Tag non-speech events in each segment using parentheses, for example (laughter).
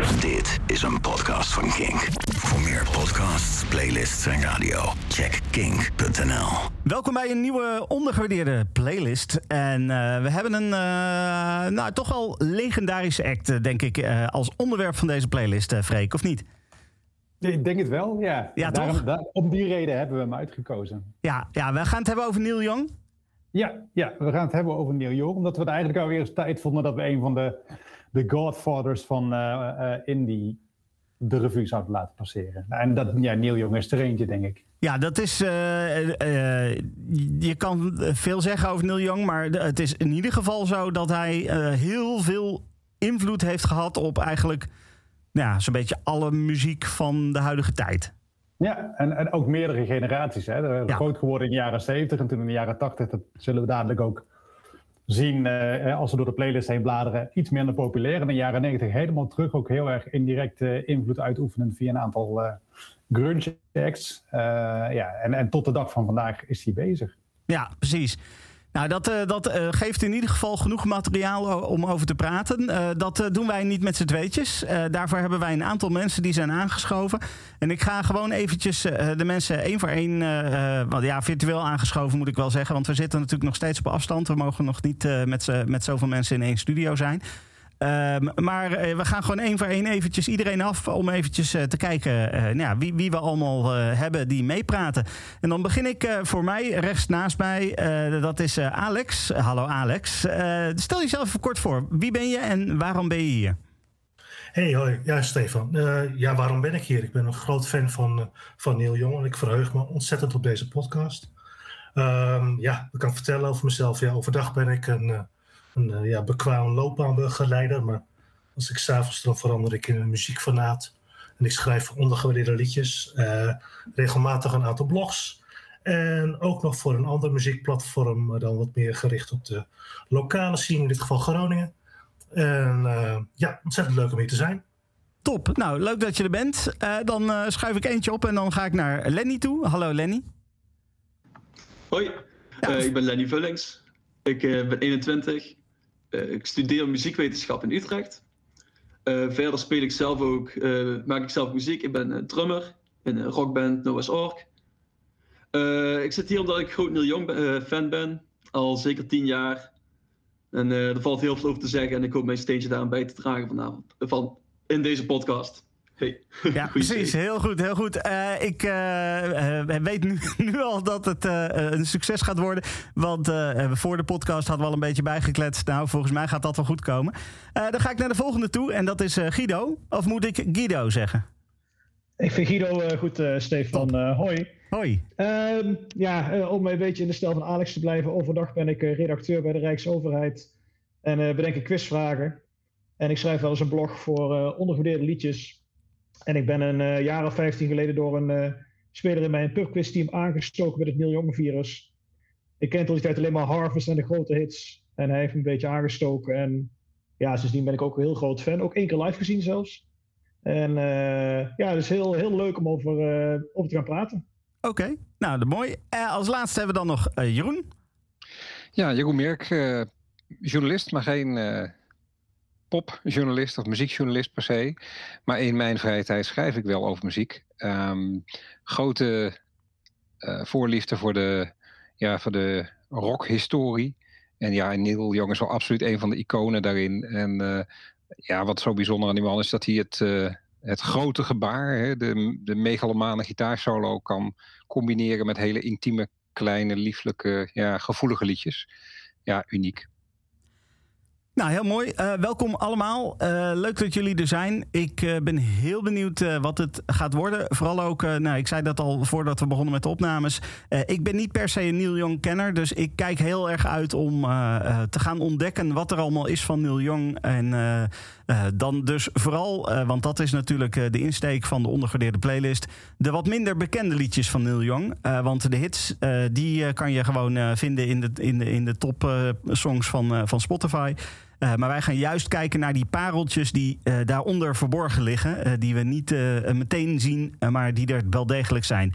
Dit is een podcast van Kink. Voor meer podcasts, playlists en radio, check kink.nl. Welkom bij een nieuwe ondergewaardeerde playlist. En uh, we hebben een uh, nou, toch wel legendarische act, denk ik, uh, als onderwerp van deze playlist, Freek, of niet? Ik denk het wel, ja. ja Daarom, toch? Daar, om die reden hebben we hem uitgekozen. Ja, ja, we gaan het hebben over Neil Young. Ja, ja, we gaan het hebben over Neil Young. Omdat we het eigenlijk alweer eens tijd vonden dat we een van de, de godfathers van uh, uh, indie de revue zouden laten passeren. En dat, ja, Neil Young is er eentje, denk ik. Ja, dat is. Uh, je kan veel zeggen over Neil Young, maar het is in ieder geval zo dat hij heel veel invloed heeft gehad op eigenlijk ja, zo'n beetje alle muziek van de huidige tijd. Ja, en, en ook meerdere generaties. Hè. Ja. Groot geworden in de jaren 70 en toen in de jaren 80. Dat zullen we dadelijk ook zien uh, als we door de playlist heen bladeren. Iets minder populair. In de jaren 90 helemaal terug. Ook heel erg indirect uh, invloed uitoefenen via een aantal uh, grunge acts. ja, en, en tot de dag van vandaag is hij bezig. Ja, precies. Nou, dat, uh, dat uh, geeft in ieder geval genoeg materiaal om over te praten. Dat doen wij niet met z'n tweetjes. daarvoor hebben wij een aantal mensen die zijn aangeschoven. En ik ga gewoon eventjes de mensen één voor één... want ja, virtueel aangeschoven moet ik wel zeggen. Want we zitten natuurlijk nog steeds op afstand. We mogen nog niet met, met zoveel mensen in één studio zijn. Um, maar uh, we gaan gewoon één voor één eventjes iedereen af om eventjes uh, te kijken uh, nou ja, wie, wie, we allemaal hebben die meepraten. En dan begin ik voor mij, rechts naast mij, dat is Alex. Hallo Alex. stel jezelf even kort voor. Wie ben je en waarom ben je hier? Hey, hoi. Ja, Stefan. ja, waarom ben ik hier? Ik ben een groot fan van, van Neil Young en ik verheug me ontzettend op deze podcast. Um, ja, ik kan vertellen over mezelf. Ja, overdag ben ik een een uh, ja, bekwaam loopbaanbegeleider. Maar als ik s'avonds dan verander ik in een muziekfanaat. En ik schrijf ondergewaardeerde liedjes. Uh, regelmatig een aantal blogs. En ook nog voor een ander muziekplatform. Maar dan wat meer gericht op de lokale scene. In dit geval Groningen. En uh, ja, ontzettend leuk om hier te zijn. Top. Nou, leuk dat je er bent. dan schuif ik eentje op en dan ga ik naar Lenny toe. Hallo Lenny. Hoi, ja. ik ben Lenny Vullings. Ik ben 21. Uh, ik studeer muziekwetenschap in Utrecht. Uh, verder speel ik zelf ook, uh, maak ik zelf muziek. Ik ben drummer in een rockband Noah's Ark. ik zit hier omdat ik groot Neil Young fan ben, al zeker tien jaar. En er valt heel veel over te zeggen en ik hoop mijn steentje daaraan bij te dragen vanavond, van, in deze podcast. Hey. (laughs) Ja, precies. Heel goed, heel goed. Uh, ik uh, uh, weet nu, (laughs) nu, al dat het een succes gaat worden. Want voor de podcast hadden we al een beetje bijgekletst. Nou, volgens mij gaat dat wel goed komen. dan ga ik naar de volgende toe en dat is Guido. Of moet ik Guido zeggen? Ik vind Guido goed, Stefan. hoi. Hoi. Ehm, ja, om een beetje in de stijl van Alex te blijven. Overdag ben ik redacteur bij de Rijksoverheid. En bedenk ik quizvragen. En ik schrijf wel eens een blog voor ondergewaardeerde liedjes. En ik ben een uh, jaar of 15 geleden door een uh, speler in mijn pubquiz team aangestoken met het Neil Young virus. Ik ken tot die tijd alleen maar Harvest en de grote hits. En hij heeft me een beetje aangestoken. En ja, sindsdien ben ik ook een heel groot fan. Ook één keer live gezien zelfs. En uh, ja, het is heel, heel leuk om over, over te gaan praten. Oké, okay. nou, de mooi. als laatste hebben we dan nog Jeroen. Ja, Jeroen Merk, journalist, maar geen popjournalist of muziekjournalist per se. Maar in mijn vrije tijd schrijf ik wel over muziek. Um, grote uh, voorliefde voor de, ja, voor de rockhistorie. En ja, Neil Young is wel absoluut een van de iconen daarin. En uh, ja, wat zo bijzonder aan die man is dat hij het, uh, het grote gebaar, hè, de, de megalomane gitaarsolo, kan combineren met hele intieme, kleine, lieflijke, ja, gevoelige liedjes. Ja, uniek. Nou, heel mooi. Uh, welkom allemaal. Uh, leuk dat jullie er zijn. Ik uh, ben heel benieuwd wat het gaat worden. Vooral ook, nou, ik zei dat al voordat we begonnen met de opnames. ik ben niet per se een Neil Young kenner. Dus ik kijk heel erg uit om te gaan ontdekken wat er allemaal is van Neil Young. En dan dus vooral, want dat is natuurlijk de insteek van de ondergewaardeerde playlist. De wat minder bekende liedjes van Neil Young. want de hits, die kan je gewoon vinden in de, in de, in de top songs van, van Spotify. Uh, maar wij gaan juist kijken naar die pareltjes die uh, daaronder verborgen liggen. Uh, die we niet meteen zien, maar die er wel degelijk zijn.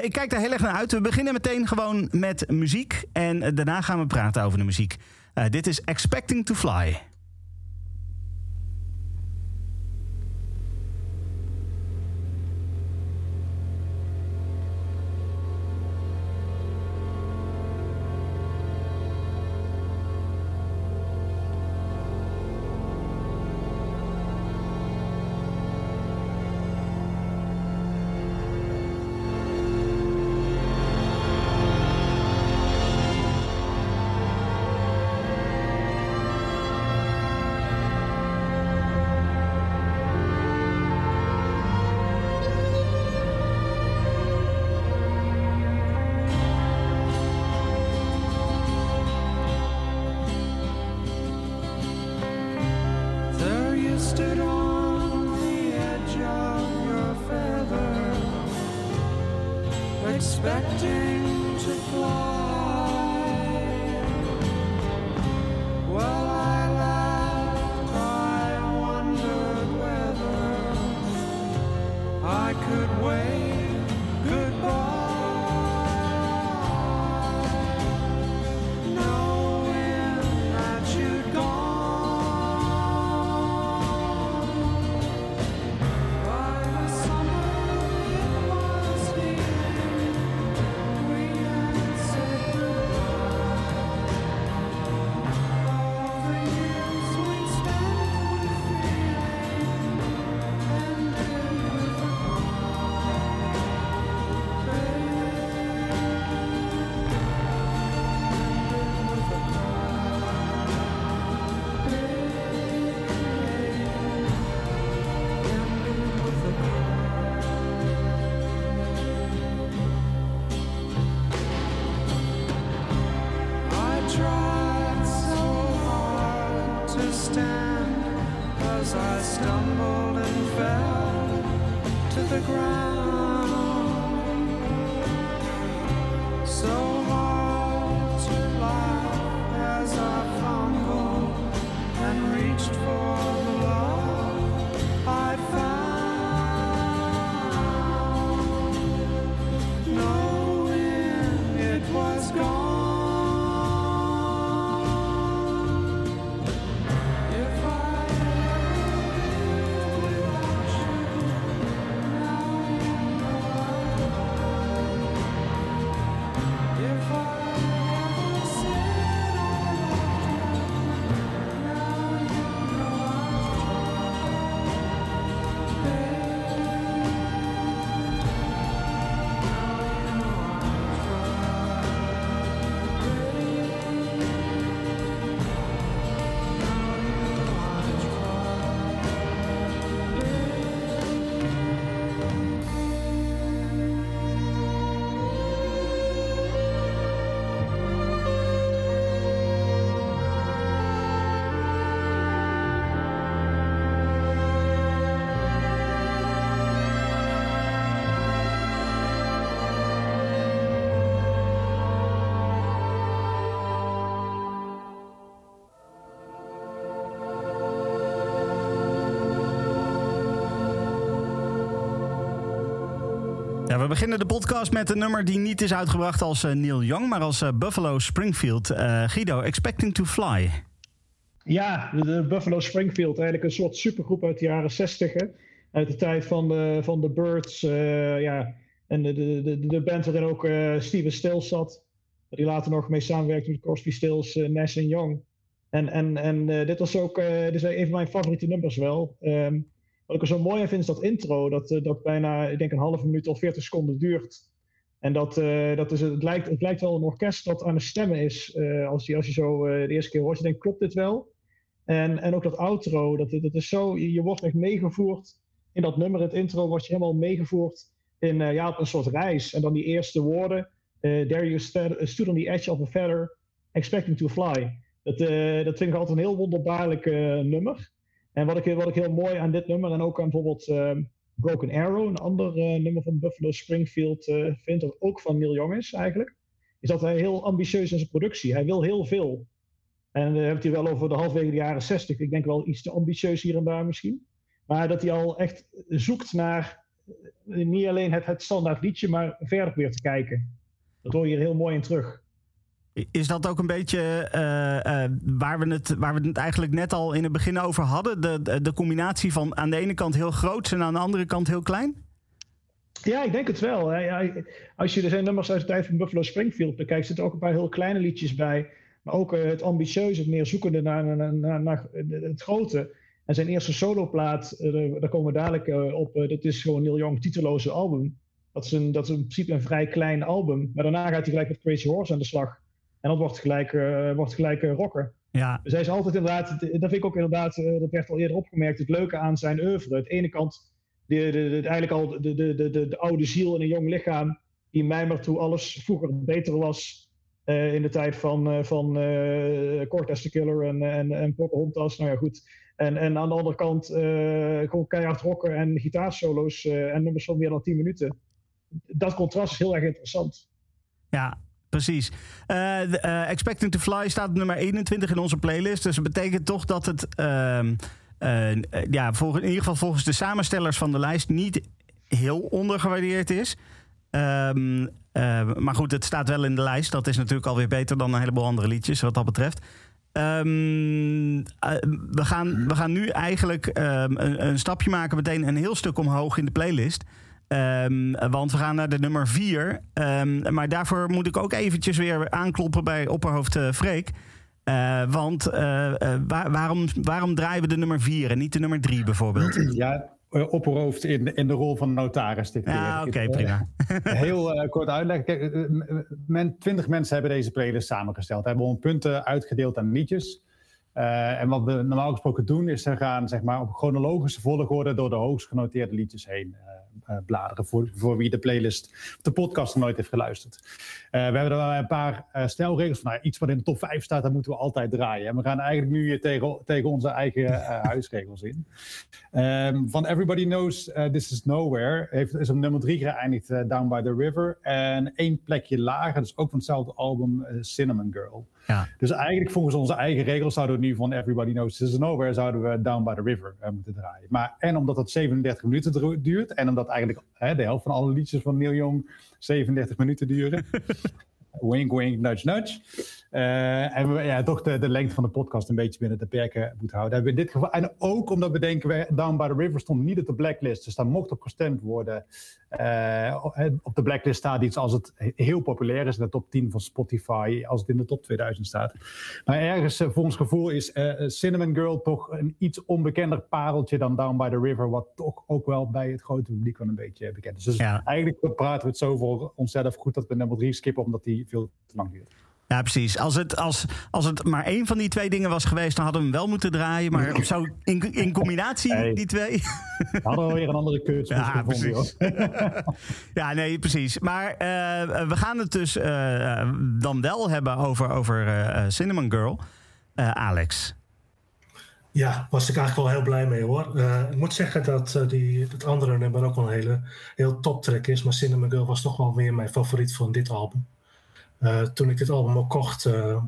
ik kijk daar heel erg naar uit. We beginnen meteen gewoon met muziek. En daarna gaan we praten over de muziek. dit is Expecting to Fly. We beginnen de podcast met een nummer die niet is uitgebracht als eh, Neil Young, maar als eh, Buffalo Springfield. Eh, Guido, Expecting to Fly. Ja, de, Buffalo Springfield, eigenlijk een soort supergroep uit de jaren 60. Hè? Uit de tijd van de, van de Birds. ja. En de, de, de, band waarin ook eh, Steven Stills zat. Die later nog mee samenwerkte met Crosby, Stills, eh, Nash en Young. En, en, en dit was ook dit is een van mijn favoriete nummers wel. Ehm, wat ik er zo mooi aan vind is dat intro. Dat, eh, dat bijna, ik denk een halve minuut of 40 seconden duurt. En dat, eh, dat is, het, lijkt, het lijkt wel een orkest dat aan het stemmen is. eh, als, je, als je zo de eerste keer hoort, je denkt, klopt dit wel? En, en ook dat outro, dat, dat is zo, je, wordt echt meegevoerd in dat nummer. Het intro wordt je helemaal meegevoerd in ja, een soort reis. En dan die eerste woorden. there you stood on the edge of a feather, expecting to fly. Dat, dat vind ik altijd een heel wonderbaarlijk nummer. En wat ik, wat ik heel mooi aan dit nummer en ook aan bijvoorbeeld ehm, Broken Arrow, een ander eh, nummer van Buffalo Springfield, eh, vind dat ook van Neil Young is eigenlijk, is dat hij heel ambitieus in zijn productie. Hij wil heel veel. En hebben het hier wel over de halfwege de jaren 60. Ik denk wel iets te ambitieus hier en daar misschien. Maar dat hij al echt zoekt naar eh, niet alleen het, het standaard liedje, maar verder weer te kijken. Dat hoor je hier heel mooi in terug. Is dat ook een beetje eh, eh, waar, we het, waar we het eigenlijk net al in het begin over hadden? De, de, combinatie van aan de ene kant heel groot en aan de andere kant heel klein? Ja, ik denk het wel. Als je er zijn nummers uit de tijd van Buffalo Springfield bekijkt, zitten ook een paar heel kleine liedjes bij. Maar ook eh, het ambitieuze, het meer zoekende naar, naar, naar, het grote. En zijn eerste soloplaat, daar komen we dadelijk op. dat is gewoon Neil Young titeloze album. Dat is, een, dat is in principe een vrij klein album. Maar daarna gaat hij gelijk met Crazy Horse aan de slag. En dat wordt gelijk, eh, wordt gelijk rocker. Ja, Dus hij is altijd inderdaad, dat vind ik ook inderdaad, eh, dat werd al eerder opgemerkt, het leuke aan zijn oeuvre. Aan de ene kant de, de, de, eigenlijk al de, de, de, de, de oude ziel in een jong lichaam, die mijmert hoe alles vroeger beter was eh, in de tijd van, eh van Cortez the Killer en, en, en Pocahontas. Nou ja, goed. En, en aan de andere kant gewoon keihard rocken en gitaarsolo's en nummers van meer dan 10 minuten. dat contrast is heel erg interessant. Ja, precies. Eh, eh, Expecting to Fly staat nummer 21 in onze playlist. Dus dat betekent toch dat het, ehm, eh, ja, in ieder geval volgens de samenstellers van de lijst, niet heel ondergewaardeerd is. Ehm, eh, maar goed, het staat wel in de lijst. Dat is natuurlijk alweer beter dan een heleboel andere liedjes, wat dat betreft. Ehm, eh, we, gaan, we gaan nu eigenlijk een, een stapje maken, meteen een heel stuk omhoog in de playlist. Ehm, want we gaan naar de nummer 4. maar daarvoor moet ik ook eventjes weer aankloppen bij opperhoofd eh, Freek. Eh, want eh, waar- waarom, waarom draaien we de nummer 4 en niet de nummer 3 bijvoorbeeld? (clears throat) Ja, opperhoofd in, in de rol van notaris dit keer. Ja, oké, prima. (laughs) Heel kort uitleg. Kijk, eh, men, 20 mensen hebben deze playlist samengesteld. Hebben al punten uitgedeeld aan liedjes. En wat we normaal gesproken doen, is ze gaan zeg maar, op chronologische volgorde door de hoogst genoteerde liedjes heen bladeren. Voor, voor wie de playlist de podcast nog nooit heeft geluisterd. Eh, we hebben er wel een paar eh, stelregels van. Nou, iets wat in de top 5 staat, dat moeten we altijd draaien. En we gaan eigenlijk nu hier tegen, tegen onze eigen eh, (laughs) huisregels in. Ehm, van Everybody Knows This Is Nowhere heeft, is op nummer 3 geëindigd Down by the River. En één plekje lager, dus ook van hetzelfde album, Cinnamon Girl. Ja. Dus eigenlijk volgens onze eigen regels zouden we nu van Everybody Knows This Is Nowhere zouden we Down by the River moeten draaien. Maar en omdat het 37 minuten duurt en omdat eigenlijk hè, de helft van alle liedjes van Neil Young 37 minuten duren. (laughs) wink, wink, nudge, nudge. Eh, en we ja, toch de, de lengte van de podcast een beetje binnen de perken moeten houden. Hebben we in dit geval, en ook omdat we denken, we, Down by the River stond niet op de blacklist. Dus daar mocht op gestemd worden. Eh, op de blacklist staat iets als het heel populair is in de top 10 van Spotify, als het in de top 2000 staat. Maar ergens, eh, voor ons gevoel, is eh, Cinnamon Girl toch een iets onbekender pareltje dan Down by the River, wat toch ook wel bij het grote publiek wel een beetje bekend is. Dus Ja. eigenlijk praten we het zo voor onszelf goed dat we nummer 3 skippen, omdat die veel te lang duurt. Ja, precies. Als het, als, als het maar één van die twee dingen was geweest, dan hadden we hem wel moeten draaien. Maar zo in, in combinatie, Hey. die twee. Hadden we weer een andere keuze Ja, gevonden, precies. (laughs) ja, nee, precies. Maar eh, we gaan het dus eh, dan wel hebben over, over eh, Cinnamon Girl. Eh, Alex. Ja, was ik eigenlijk wel heel blij mee hoor. Eh, ik moet zeggen dat uh, die, het andere nummer ook wel een hele heel toptrack is. Maar Cinnamon Girl was toch wel weer mijn favoriet van dit album. Uh, toen ik dit album ook kocht, uh,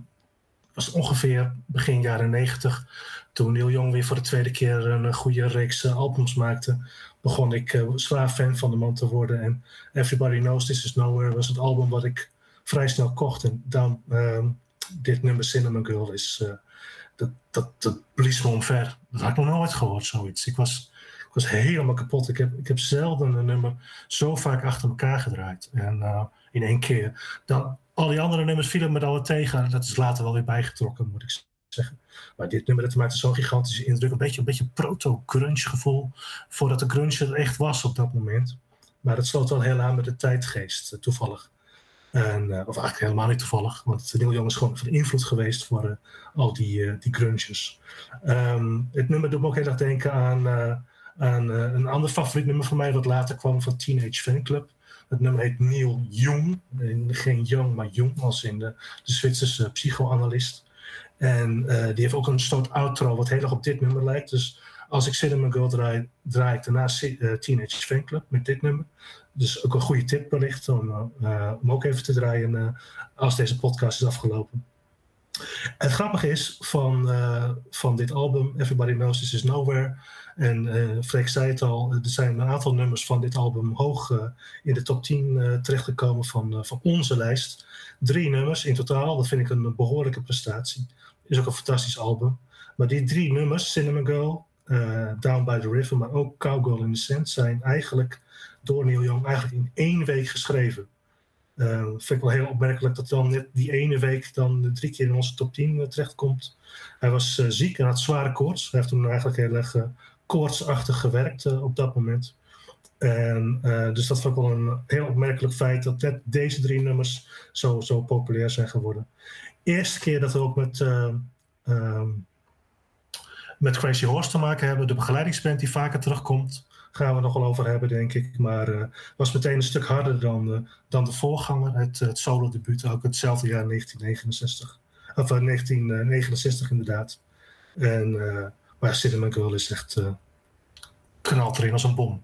was ongeveer begin jaren negentig. Toen Neil Young weer voor de tweede keer een goede reeks albums maakte, begon ik zwaar fan van de man te worden. En Everybody Knows This Is Nowhere was het album wat ik vrij snel kocht. En dan, ehm, dit nummer Cinnamon Girl is eh, dat, dat, dat blies me omver. Dat had ik nog nooit gehoord, zoiets. Ik was, ik was helemaal kapot. Ik heb, ik heb zelden een nummer zo vaak achter elkaar gedraaid. En in één keer. Dan, al die andere nummers vielen me dan wel tegen. Dat is later wel weer bijgetrokken, moet ik zeggen. Maar dit nummer dat maakte zo'n gigantische indruk. Een beetje een beetje proto-grunge gevoel. Voordat de grunge er echt was op dat moment. Maar dat sloot wel heel aan met de tijdgeest, uh, toevallig. En, uh, of eigenlijk helemaal niet toevallig, want Neil Young is gewoon van invloed geweest voor uh, al die, uh, die grunges. Um, het nummer doet me ook heel erg denken aan, aan een ander favoriet nummer van mij, dat later kwam van Teenage Fanclub. Het nummer heet Neil Jung, geen Young, maar Jung, als in de, de Zwitserse psychoanalist. En die heeft ook een soort outro wat heel erg op dit nummer lijkt. Dus als ik Cinnamon Girl draai, draai ik daarna Teenage Fanclub met dit nummer. Dus ook een goede tip wellicht om, uh, om ook even te draaien als deze podcast is afgelopen. Het grappige is van, van dit album, Everybody Knows This Is Nowhere. En uh, zei het al, er zijn een aantal nummers van dit album hoog uh, in de top 10 terechtgekomen van, van onze lijst. Drie nummers in totaal, dat vind ik een behoorlijke prestatie. Is ook een fantastisch album. Maar die drie nummers, Cinnamon Girl, Down by the River, maar ook Cowgirl in the Sand, zijn eigenlijk door Neil Young eigenlijk in één week geschreven. Vind ik wel heel opmerkelijk dat dan net die ene week dan drie keer in onze top 10 uh, terechtkomt. Hij was ziek en had zware koorts. Hij heeft toen eigenlijk heel erg uh, koortsachtig gewerkt op dat moment. En, dus dat vond ik wel een heel opmerkelijk feit dat net deze drie nummers zo, zo populair zijn geworden. Eerste keer dat we ook met, um, met Crazy Horse te maken hebben, de begeleidingsband die vaker terugkomt gaan we nog wel over hebben, denk ik. Maar was meteen een stuk harder dan, dan de voorganger. Het, het solo-debuut, ook hetzelfde jaar 1969. Of uh, 1969 inderdaad. En, maar Cinnamon Girl is echt knalt erin als een bom.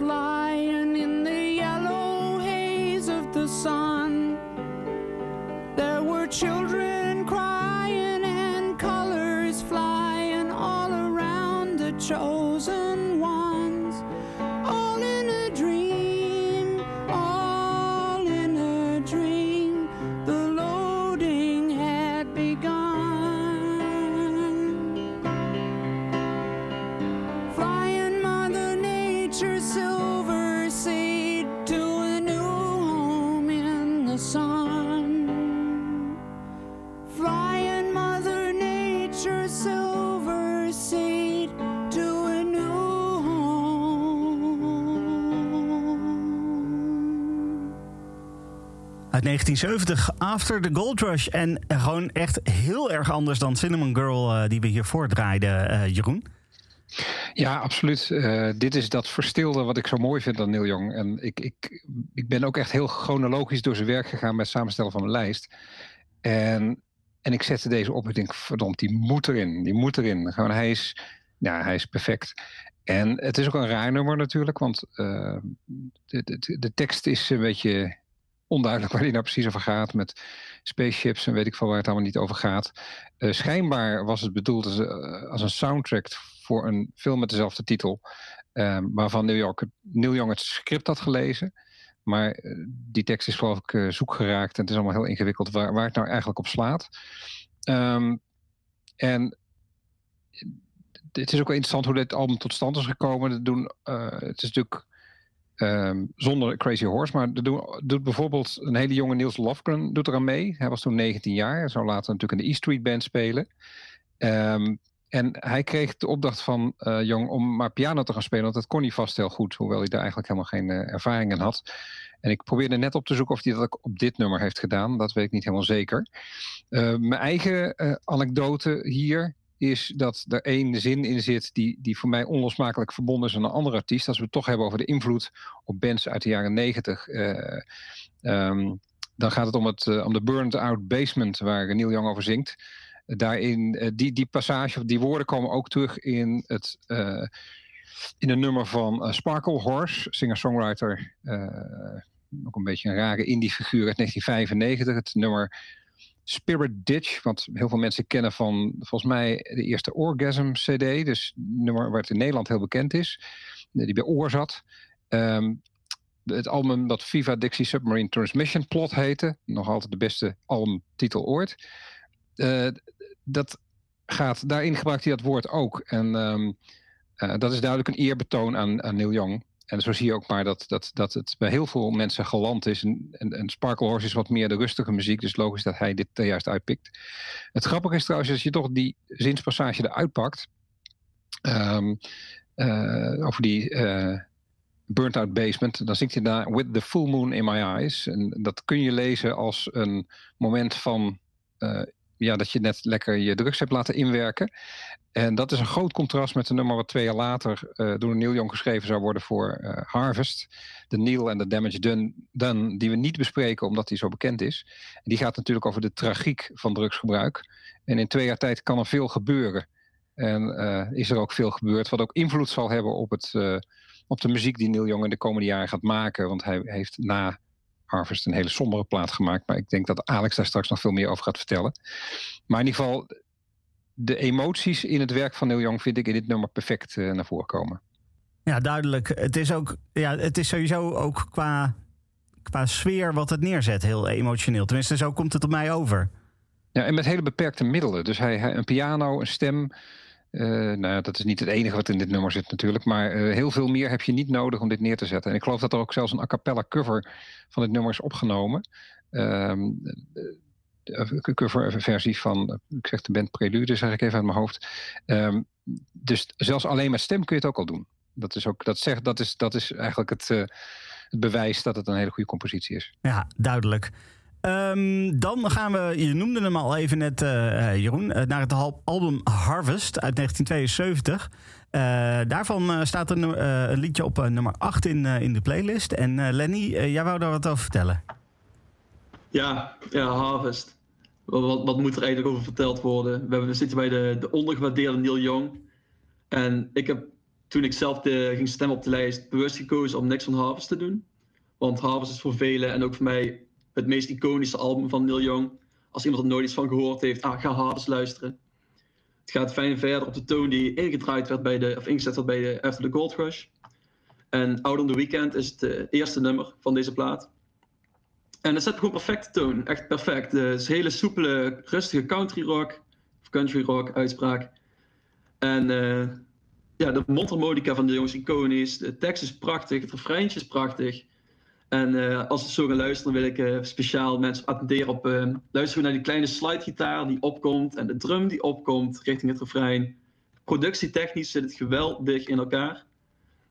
Spaceships 1970, After the Gold Rush. En gewoon echt heel erg anders dan Cinnamon Girl eh, die we hier voordraaiden, eh, Jeroen. Ja, absoluut. Eh, dit is dat verstilde wat ik zo mooi vind aan Neil Young. En ik, ik, ik ben ook echt heel chronologisch door zijn werk gegaan met het samenstellen van mijn lijst. En, en ik zette deze op. Ik denk, verdomd, die moet erin. Die moet erin. Gewoon, hij is, ja, hij is perfect. En het is ook een raar nummer natuurlijk, want de, de, de tekst is een beetje onduidelijk waar die nou precies over gaat. Met spaceships en weet ik veel waar het allemaal niet over gaat. Eh, schijnbaar was het bedoeld als, eh, als een soundtrack voor een film met dezelfde titel. eh, waarvan het- Neil Young het script had gelezen. Maar eh, die tekst is geloof ik zoek geraakt. En het is allemaal heel ingewikkeld waar, waar het nou eigenlijk op slaat. Ehm, en het is ook wel interessant hoe dit album tot stand is gekomen. Er doen, het is natuurlijk ehm, zonder Crazy Horse, maar doen, doet bijvoorbeeld een hele jonge Niels Lofgren doet er aan mee. Hij was toen 19 jaar. Hij zou later natuurlijk in de E Street Band spelen. Ehm, en hij kreeg de opdracht van uh, Jong om maar piano te gaan spelen, want dat kon hij vast heel goed, hoewel hij daar eigenlijk helemaal geen uh, ervaring in had. En ik probeerde net op te zoeken of hij dat ook op dit nummer heeft gedaan. Dat weet ik niet helemaal zeker. Uh, mijn eigen anekdote hier is dat er één zin in zit die, die voor mij onlosmakelijk verbonden is aan een andere artiest. Als we het toch hebben over de invloed op bands uit de jaren negentig. Um, dan gaat het om, het, om de Burned Out Basement, waar Neil Young over zingt daarin, uh, die, die passage, die woorden komen ook terug in het. Uh, in een nummer van uh, Sparkle Horse, singer-songwriter. ook een beetje een rare indie-figuur uit 1995. Het nummer Spirit Ditch, wat heel veel mensen kennen van volgens mij de eerste Orgasm-CD. Dus een nummer waar het in Nederland heel bekend is. Die bij Oor zat. Um, het album dat Viva Dixie Submarine Transmission Plot heette. Nog altijd de beste albumtitel ooit. Uh, dat gaat, daarin gebruikt hij dat woord ook. En um, uh, dat is duidelijk een eerbetoon aan, aan Neil Young. En zo zie je ook maar dat, dat, dat het bij heel veel mensen geland is. En, en, Sparkle Horse is wat meer de rustige muziek. Dus logisch dat hij dit er juist uitpikt. Het grappige is trouwens, als je toch die zinspassage eruit pakt. Um, uh, over die uh, burnt out basement. Dan zingt hij daar With the full moon in my eyes. En dat kun je lezen als een moment van uh, ja, dat je net lekker je drugs hebt laten inwerken. En dat is een groot contrast met een nummer wat twee jaar later door Neil Young geschreven zou worden voor uh, Harvest. De Neil en de Damage Done, Done, die we niet bespreken omdat die zo bekend is. En die gaat natuurlijk over de tragiek van drugsgebruik. En in twee jaar tijd kan er veel gebeuren. En uh, is er ook veel gebeurd, wat ook invloed zal hebben op, het, op de muziek die Neil Young in de komende jaren gaat maken. Want hij heeft na Harvest een hele sombere plaat gemaakt. Maar ik denk dat Alex daar straks nog veel meer over gaat vertellen. Maar in ieder geval, de emoties in het werk van Neil Young vind ik in dit nummer perfect uh, naar voren komen. Ja, duidelijk. Het is, ook, ja, het is sowieso ook qua, qua sfeer wat het neerzet heel emotioneel. Tenminste, zo komt het op mij over. Ja, en met hele beperkte middelen. Dus hij, hij een piano, een stem, uh, nou dat is niet het enige wat in dit nummer zit natuurlijk. Maar uh, heel veel meer heb je niet nodig om dit neer te zetten. En ik geloof dat er ook zelfs een a cappella cover van dit nummer is opgenomen. Um, de coverversie van, ik zeg de band Prelude, zeg ik even uit mijn hoofd. Um, dus zelfs alleen met stem kun je het ook al doen. Dat is, ook, dat zegt, dat is, dat is eigenlijk het, het bewijs dat het een hele goede compositie is. Ja, duidelijk. Um, dan gaan we, je noemde hem al even net, uh, Jeroen, uh, naar het album Harvest uit 1972. daarvan staat een, een, liedje op nummer 8 in, in de playlist. En Lenny, jij wou daar wat over vertellen. Ja, Harvest. Wat, wat, moet er eigenlijk over verteld worden? We, hebben, zitten bij de, de ondergewaardeerde Neil Young. En ik heb, toen ik zelf de, ging stemmen op de lijst, bewust gekozen om niks van Harvest te doen. Want Harvest is voor velen en ook voor mij het meest iconische album van Neil Young. Als iemand er nooit iets van gehoord heeft, ah, ga Harvest luisteren. Het gaat fijn verder op de toon die ingedraaid werd bij de, of ingezet werd bij de After the Gold Rush. En Out on the Weekend is het uh, eerste nummer van deze plaat. En het zet gewoon perfecte toon, echt perfect. Het is hele soepele, rustige country rock, of country rock uitspraak. En uh, ja, de mondharmonica van de jongens iconisch, de tekst is prachtig, het refreintje is prachtig. En uh, als we zo gaan luisteren, wil ik uh, speciaal mensen attenderen op uh, luisteren naar die kleine slidegitaar die opkomt en de drum die opkomt richting het refrein. Productietechnisch zit het geweldig in elkaar.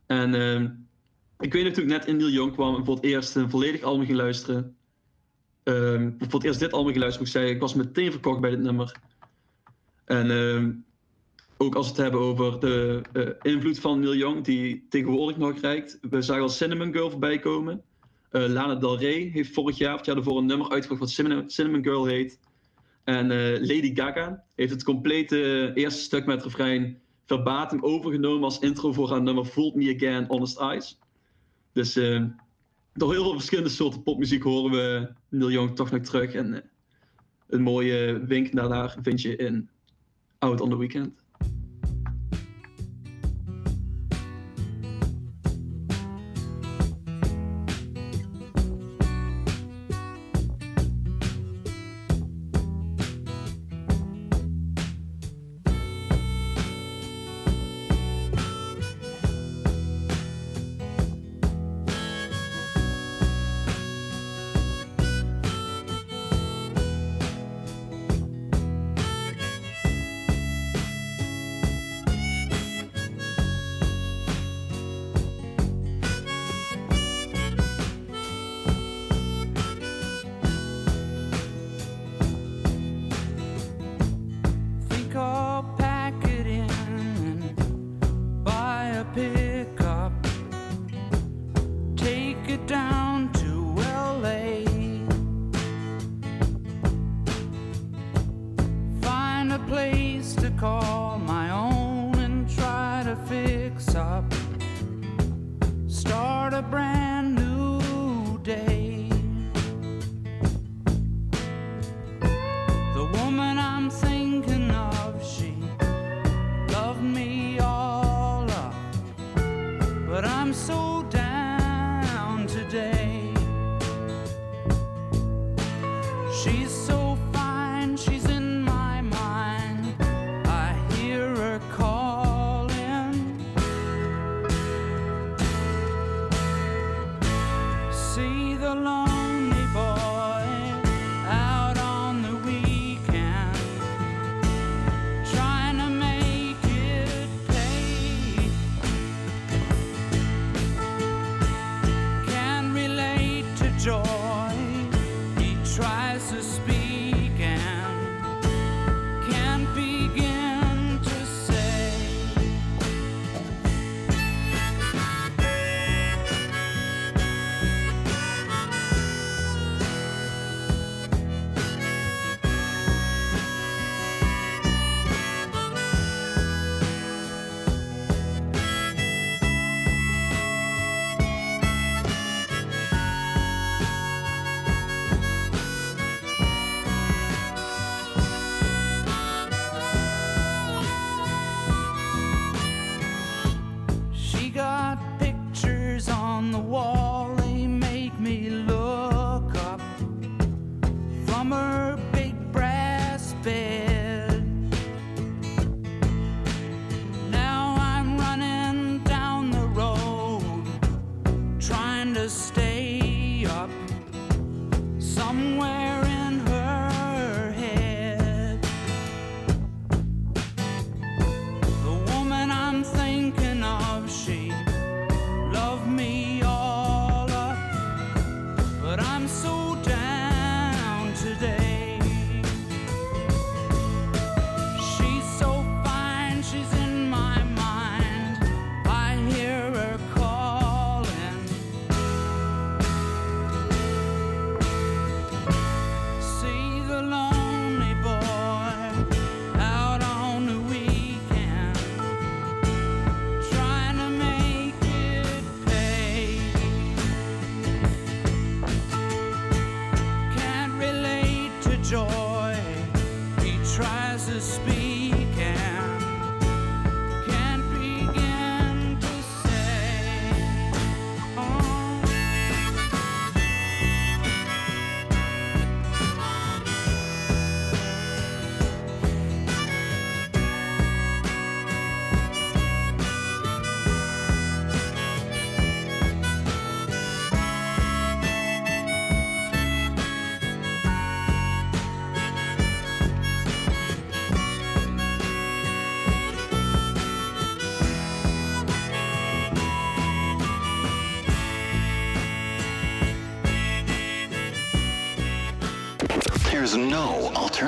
En ik weet natuurlijk net in Neil Young kwam en voor het eerst een volledig album ging luisteren. Um, voor het eerst dit album ging luisteren, ik zei, ik was meteen verkocht bij dit nummer. En ook als we het hebben over de invloed van Neil Young, die tegenwoordig nog reikt. We zagen al Cinnamon Girl voorbij komen. Uh, Lana Del Rey heeft vorig jaar of het jaar ervoor een nummer uitgebracht wat Cinnamon, Girl heet. En uh, Lady Gaga heeft het complete eerste stuk met refrein verbatim overgenomen als intro voor haar nummer Fooled Me Again, Honest Eyes. Dus uh, heel veel verschillende soorten popmuziek horen we Neil Young toch nog terug. En een mooie wink daarnaar vind je in Out on the Weekend.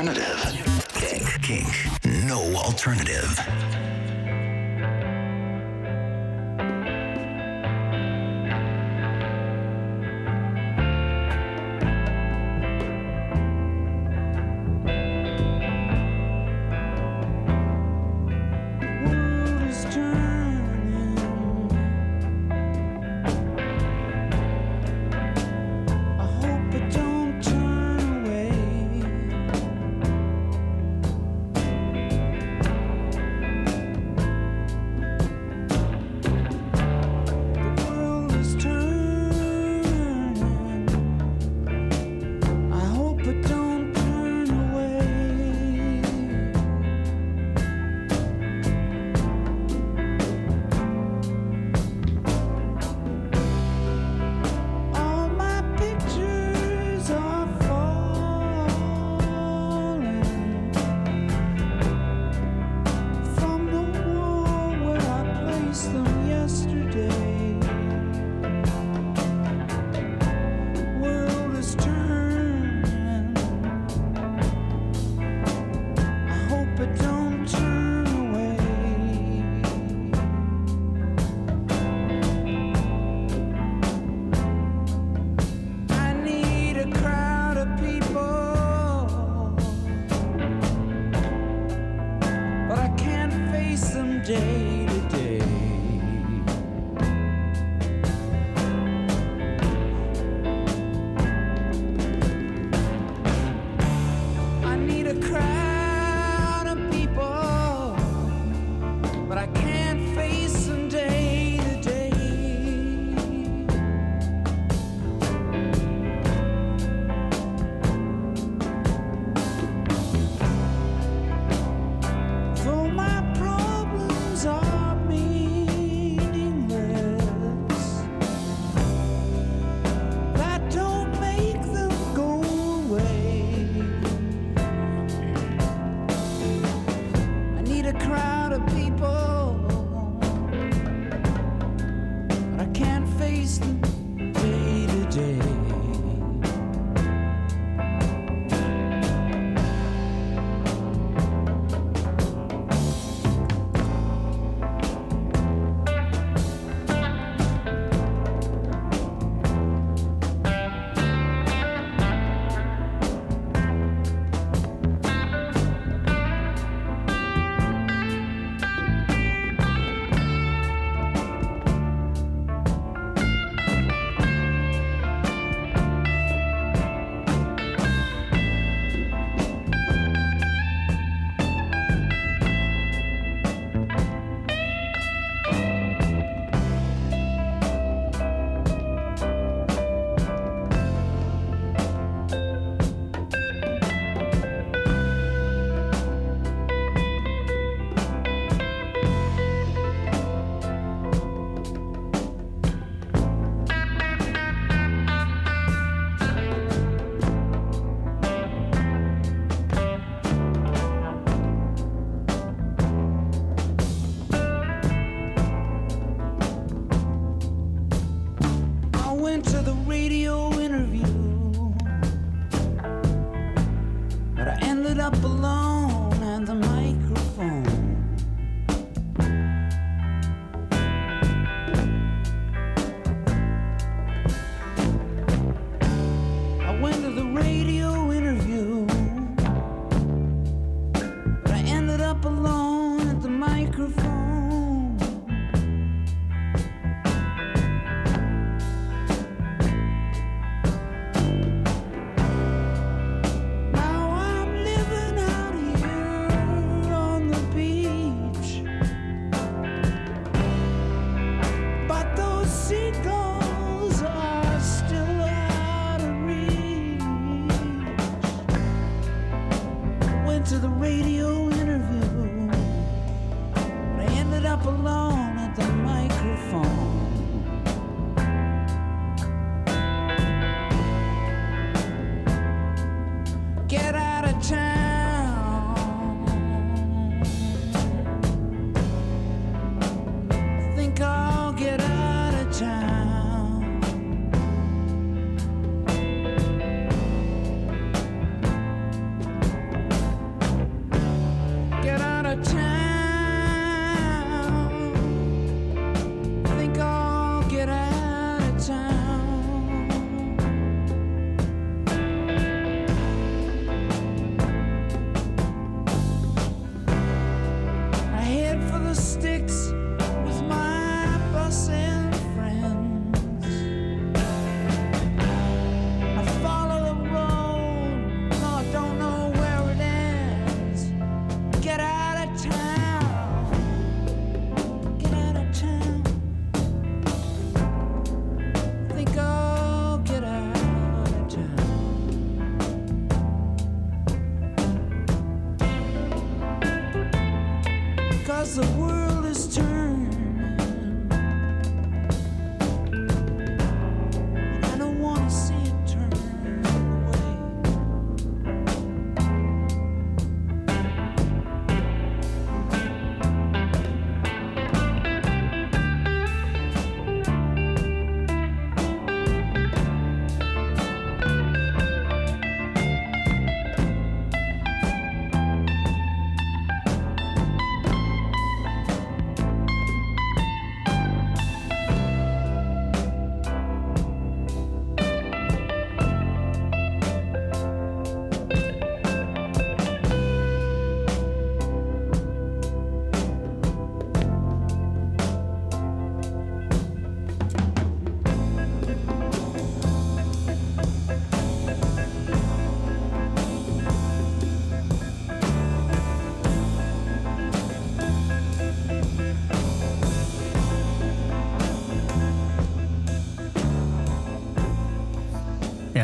Alternative. Kink. Kink. No alternative.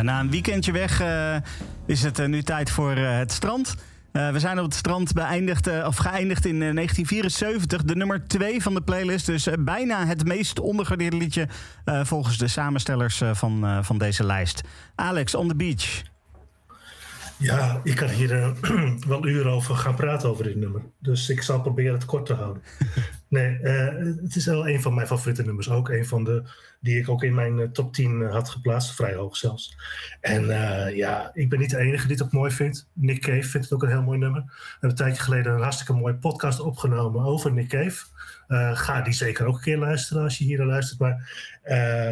Na een weekendje weg uh, is het uh, nu tijd voor uh, het strand. we zijn op het strand beëindigd, of geëindigd in 1974. De nummer 2 van de playlist. Dus bijna het meest ondergewaardeerde liedje volgens de samenstellers van, van deze lijst. Alex, On The Beach. Ja, ik kan hier (clears throat) wel uren over gaan praten over dit nummer. Dus ik zal proberen het kort te houden. (laughs) Nee, uh, het is wel een van mijn favoriete nummers. Ook een van de die ik ook in mijn uh, top 10 had geplaatst. Vrij hoog zelfs. En ja, ik ben niet de enige die het ook mooi vindt. Nick Cave vindt het ook een heel mooi nummer. We hebben een tijdje geleden een hartstikke mooie podcast opgenomen over Nick Cave. Ga die zeker ook een keer luisteren als je hier naar luistert. Maar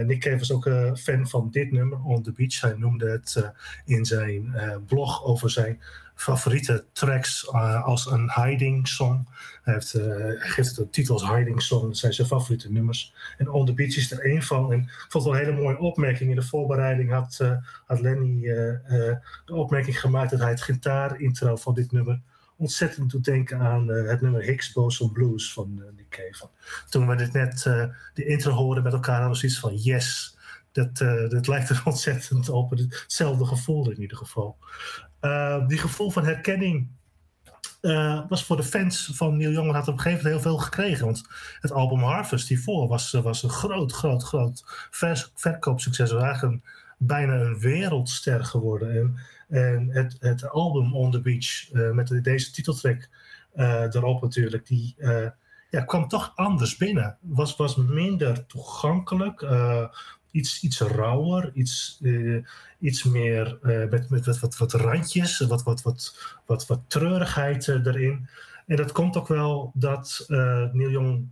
Nick Cave was ook een fan van dit nummer, On The Beach. Hij noemde het in zijn blog over zijn favoriete tracks als een hiding song. Hij, heeft, hij geeft het hiding song. Dat zijn zijn favoriete nummers. En On The Beach is er één van. En ik vond wel een hele mooie opmerking. In de voorbereiding had, had Lenny de opmerking gemaakt dat hij het gitaar-intro van dit nummer ontzettend doet denken aan het nummer Hicks Boson Blues van Nick Cave. Toen we dit net de intro hoorden met elkaar, hadden we zoiets van yes. Dat, dat lijkt er (laughs) ontzettend op. Hetzelfde gevoel in ieder geval. die gevoel van herkenning was voor de fans van Neil Young had op een gegeven moment heel veel gekregen. Want het album Harvest hiervoor was, was een groot, groot, groot verkoopsucces. Het was eigenlijk bijna een wereldster geworden. En en het, het album On The Beach, uh, met deze titeltrack erop natuurlijk, die ja, kwam toch anders binnen. Was, was minder toegankelijk, iets, iets rauwer, iets, iets meer met, met wat, wat, wat randjes, wat, wat, wat, wat, wat treurigheid erin. En dat komt ook wel dat Neil Young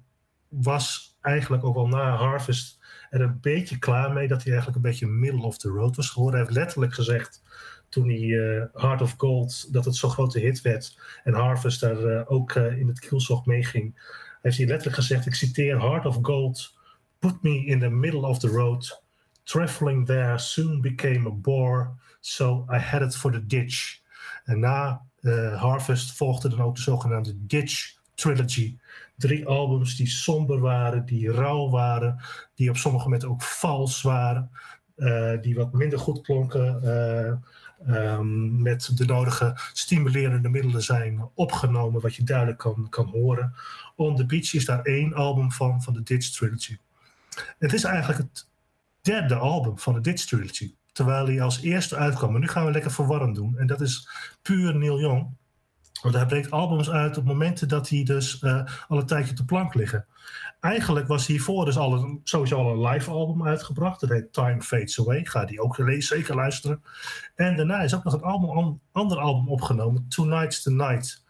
was eigenlijk ook al na Harvest er een beetje klaar mee dat hij eigenlijk een beetje middle of the road was geworden. Hij heeft letterlijk gezegd toen hij uh, Heart of Gold, dat het zo'n grote hit werd. En Harvest daar ook in het kielzog meeging. Heeft hij letterlijk gezegd, ik citeer, Heart of Gold put me in the middle of the road. Traveling there soon became a bore, so I headed for the ditch. En na Harvest volgde dan ook de zogenaamde Ditch Trilogy. Drie albums die somber waren, die rauw waren, die op sommige momenten ook vals waren. die wat minder goed klonken. Um, met de nodige stimulerende middelen zijn opgenomen, wat je duidelijk kan, kan horen. On the Beach is daar één album van, van de Ditch Trilogy. Het is eigenlijk het derde album van de Ditch Trilogy. Terwijl hij als eerste uitkwam. Maar nu gaan we lekker verwarrend doen. En dat is puur Neil Young. Want hij brengt albums uit op momenten dat hij dus uh, al een tijdje te plank liggen eigenlijk was hiervoor dus al een, sowieso al een live album uitgebracht. Dat heet Time Fades Away. Ga die ook zeker luisteren. En daarna is ook nog een album, ander album opgenomen. Tonight's the Night.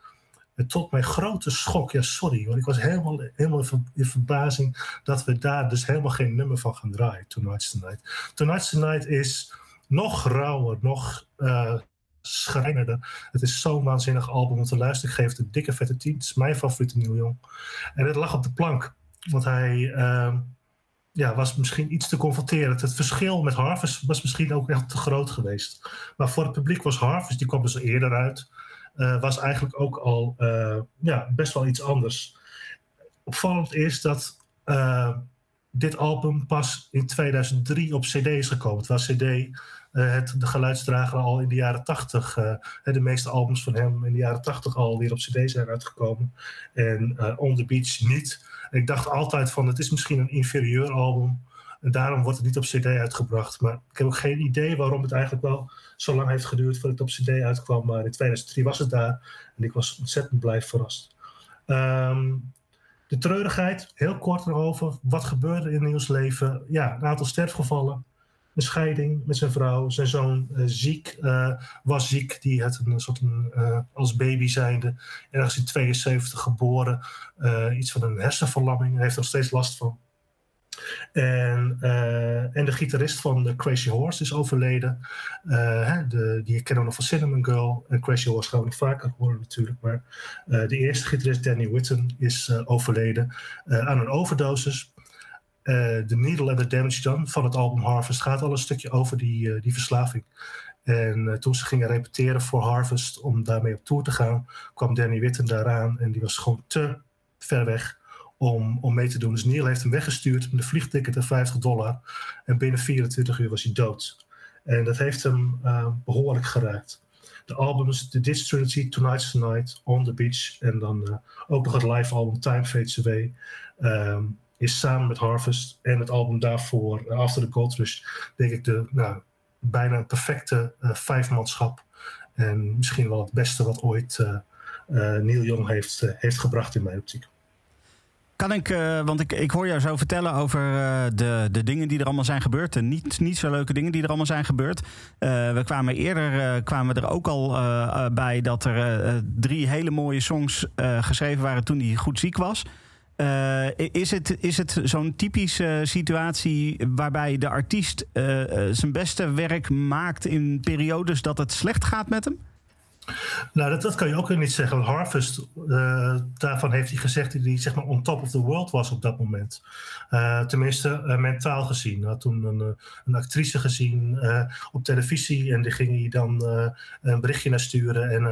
En tot mijn grote schok, ja sorry, want ik was helemaal, helemaal in verbazing dat we daar dus helemaal geen nummer van gaan draaien. Tonight's the Night. Tonight's the Night is nog rauwer, nog uh, schrijnender. Het is zo'n waanzinnig album om te luisteren. Ik geef een dikke vette 10. Het is mijn favoriete Neil Young. En het lag op de plank. Want hij uh, ja, was misschien iets te confronterend. Het verschil met Harvest was misschien ook echt te groot geweest. Maar voor het publiek was Harvest, die kwam dus eerder uit, was eigenlijk ook al uh, ja, best wel iets anders. Opvallend is dat uh, dit album pas in 2003 op CD is gekomen. Was CD het, de geluidsdrager al in de jaren 80. de meeste albums van hem in de jaren 80 al weer op CD zijn uitgekomen. En On the Beach niet ik dacht altijd van het is misschien een inferieur album. En daarom wordt het niet op CD uitgebracht. Maar ik heb ook geen idee waarom het eigenlijk wel zo lang heeft geduurd voordat het op CD uitkwam. Maar in 2003 was het daar. En ik was ontzettend blij verrast. Um, de treurigheid, heel kort erover. Wat gebeurde in Niels leven? Ja, een aantal sterfgevallen. Een scheiding met zijn vrouw. Zijn zoon uh, ziek, uh, was ziek. Die had een soort een, uh, als baby zijnde. Ergens in 72 geboren. iets van een hersenverlamming. Hij heeft er nog steeds last van. En, en de gitarist van de Crazy Horse is overleden. Hè, de, die kennen we nog van Cinnamon Girl. En Crazy Horse gaan we nog vaker horen natuurlijk. Maar de eerste gitarist, Danny Whitten, is overleden aan een overdosis. The Needle and the Damage Done van het album Harvest gaat al een stukje over die, die verslaving. En toen ze gingen repeteren voor Harvest om daarmee op tour te gaan, kwam Danny Witten daaraan en die was gewoon te ver weg om, om mee te doen. Dus Neil heeft hem weggestuurd met een vliegticket en 50 dollar. En binnen 24 uur was hij dood. En dat heeft hem behoorlijk geraakt. De albums, de Ditch Trilogy, Tonight's the Night, On the Beach en dan ook nog het live album Time Fades Away. Ehm, is samen met Harvest en het album daarvoor, After the Gold Rush, denk ik de nou, bijna perfecte vijfmanschap. En misschien wel het beste wat ooit Neil Young heeft, heeft gebracht in mijn optiek. Kan ik, uh, want ik, ik hoor jou zo vertellen over uh, de, de dingen die er allemaal zijn gebeurd. De niet, niet zo leuke dingen die er allemaal zijn gebeurd. Uh, we kwamen eerder kwamen er ook al bij dat er drie hele mooie songs geschreven waren toen hij goed ziek was. is het, is het zo'n typische situatie waarbij de artiest zijn beste werk maakt in periodes dat het slecht gaat met hem? Nou, dat, dat kan je ook weer niet zeggen. Harvest, uh, daarvan heeft hij gezegd dat hij zeg maar on top of the world was op dat moment. Uh, tenminste, uh, mentaal gezien. Hij had toen een, een actrice gezien op televisie en die ging hij dan een berichtje naar sturen en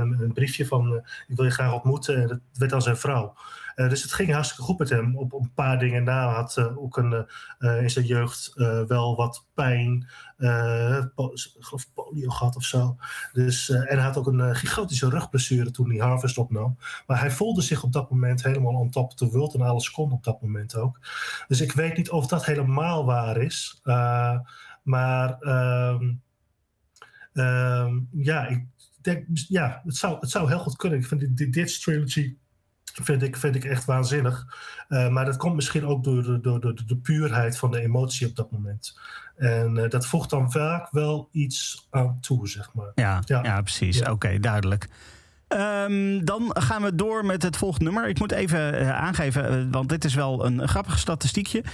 een, een, briefje van ik wil je graag ontmoeten. En dat werd dan zijn vrouw. Uh, dus het ging hartstikke goed met hem. Op, op een paar dingen na had uh, ook een, uh, in zijn jeugd wel wat pijn. geloof polio gehad of zo. Dus, en hij had ook een gigantische rugblessure toen hij Harvest opnam. Maar hij voelde zich op dat moment helemaal on top of the. En alles kon op dat moment ook. Dus ik weet niet of dat helemaal waar is. maar um, um, ja, ik denk, ja het, zou, het zou heel goed kunnen. Ik vind dit, dit, dit trilogy vind ik, vind ik echt waanzinnig. Uh, maar dat komt misschien ook door, de, door, de, de puurheid van de emotie op dat moment. En uh, dat voegt dan vaak wel iets aan toe, zeg maar. Ja, ja. ja precies. Ja. Oké, okay, duidelijk. Um, dan gaan we door met het volgende nummer. Ik moet even uh, aangeven, want dit is wel een grappig statistiekje.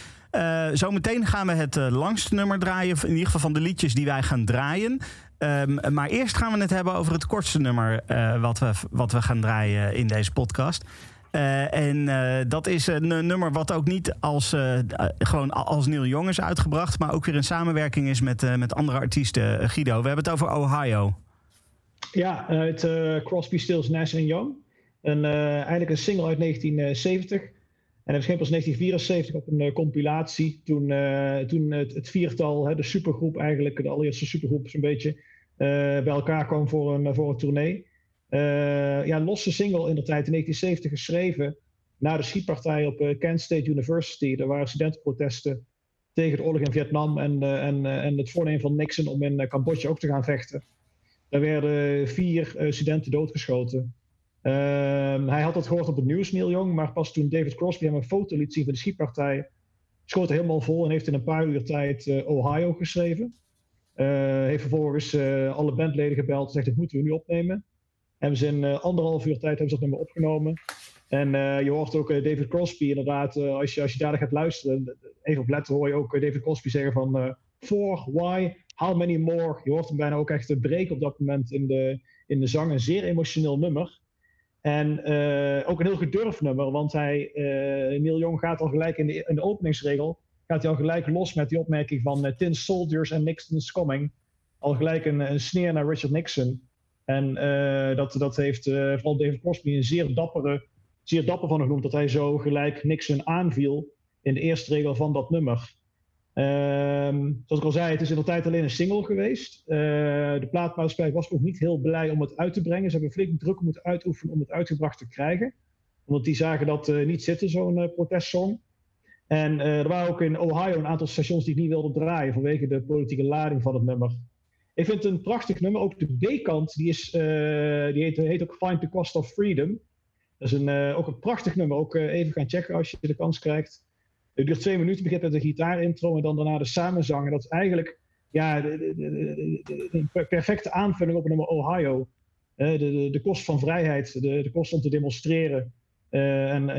Zometeen gaan we het langste nummer draaien, in ieder geval van de liedjes die wij gaan draaien. Um, maar eerst gaan we het hebben over het kortste nummer wat, we, wat we gaan draaien in deze podcast. Uh, en uh, dat is een nummer wat ook niet als, uh, gewoon als Neil Young is uitgebracht, maar ook weer in samenwerking is met, met andere artiesten. Guido, we hebben het over Ohio. Ja, uit Crosby, Stills, Nash Young. Een, eigenlijk een single uit 1970. En het verscheen pas 1974 op een compilatie. Toen, toen het, het, viertal, de supergroep eigenlijk, de allereerste supergroep zo'n beetje, bij elkaar kwam voor een, voor een tournee. Uh, ja, losse single in de tijd in 1970 geschreven na de schietpartij op uh, Kent State University. Er waren studentenprotesten tegen de oorlog in Vietnam en, en, en het voornemen van Nixon om in Cambodja ook te gaan vechten. Daar werden vier studenten doodgeschoten. Ehm, hij had dat gehoord op het nieuws, Neil Young, maar pas toen David Crosby hem een foto liet zien van de schietpartij, schoot hij helemaal vol en heeft in een paar uur tijd Ohio geschreven. Heeft vervolgens alle bandleden gebeld en zegt: Dit moeten we nu opnemen. Hebben ze in uh, anderhalf uur tijd hebben ze dat nummer opgenomen. En je hoort ook David Crosby inderdaad, als, je, als je daar gaat luisteren, even op letten hoor je ook David Crosby zeggen van for, why, how many more. Je hoort hem bijna ook echt breken op dat moment in de, in de zang. Een zeer emotioneel nummer. En ook een heel gedurfd nummer, want hij, Neil Young gaat al gelijk in de, in de openingsregel, gaat hij al gelijk los met die opmerking van Tin Soldiers and Nixon's Coming. Al gelijk een, sneer naar Richard Nixon. En uh, dat, dat heeft uh, vooral David Crosby een zeer, dappere, zeer dapper van genoemd, dat hij zo gelijk Nixon aanviel in de eerste regel van dat nummer. Um, zoals ik al zei, het is in de tijd alleen een single geweest. De plaatmaatschappij was ook niet heel blij om het uit te brengen. Ze hebben flink druk moeten uitoefenen om het uitgebracht te krijgen. Omdat die zagen dat niet zitten, zo'n protestsong. En er waren ook in Ohio een aantal stations die het niet wilden draaien vanwege de politieke lading van het nummer. Ik vind het een prachtig nummer. Ook de B-kant, die, is, uh, die heet, ook Find the Cost of Freedom. Dat is een, uh, ook een prachtig nummer. Ook even gaan checken als je de kans krijgt. Het duurt twee minuten, begint met de gitaarintro en dan daarna de samenzang. En dat is eigenlijk ja, de, perfecte aanvulling op nummer Ohio. de, de, de kost van vrijheid, de, de kost om te demonstreren. en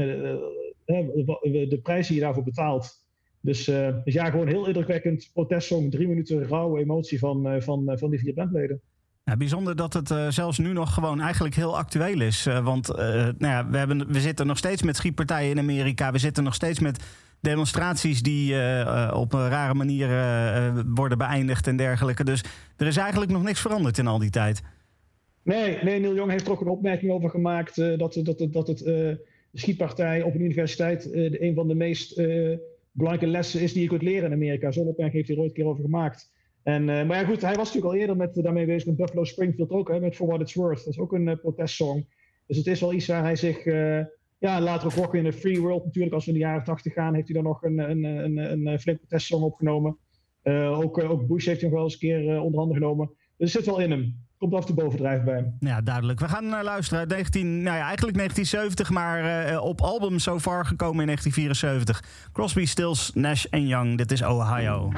de prijs die je daarvoor betaalt. Dus, uh, dus ja, gewoon heel indrukwekkend protestsong. Drie minuten rauwe emotie van, uh, van, uh, van die vier bandleden. Ja, bijzonder dat het zelfs nu nog gewoon eigenlijk heel actueel is. want nou ja, we, hebben, we zitten nog steeds met schietpartijen in Amerika. We zitten nog steeds met demonstraties die op een rare manier worden beëindigd en dergelijke. Dus er is eigenlijk nog niks veranderd in al die tijd. Nee, nee Neil Jong heeft er ook een opmerking over gemaakt dat, dat, dat het de schietpartij op een universiteit een van de meest belangrijke lessen is die je kunt leren in Amerika. Zo'n opmerking heeft hij er ooit een keer over gemaakt. En, eh, maar ja, goed, hij was natuurlijk al eerder met, daarmee bezig met Buffalo Springfield ook, hè, met For What It's Worth. Dat is ook een protestsong. Dus het is wel iets waar hij zich, ja, later ook Rock in the Free World natuurlijk, als we in de jaren 80 gaan, heeft hij dan nog een, een, een, een, flink protestsong opgenomen. ook, ook Bush heeft hem wel eens een keer onder handen genomen. Dus het zit wel in hem komt af de bovendrijf bij hem. Ja, duidelijk. We gaan uh, luisteren. 19, nou ja, eigenlijk 1970, maar uh, op album So Far gekomen in 1974. Crosby, Stills, Nash Young. Dit is Ohio.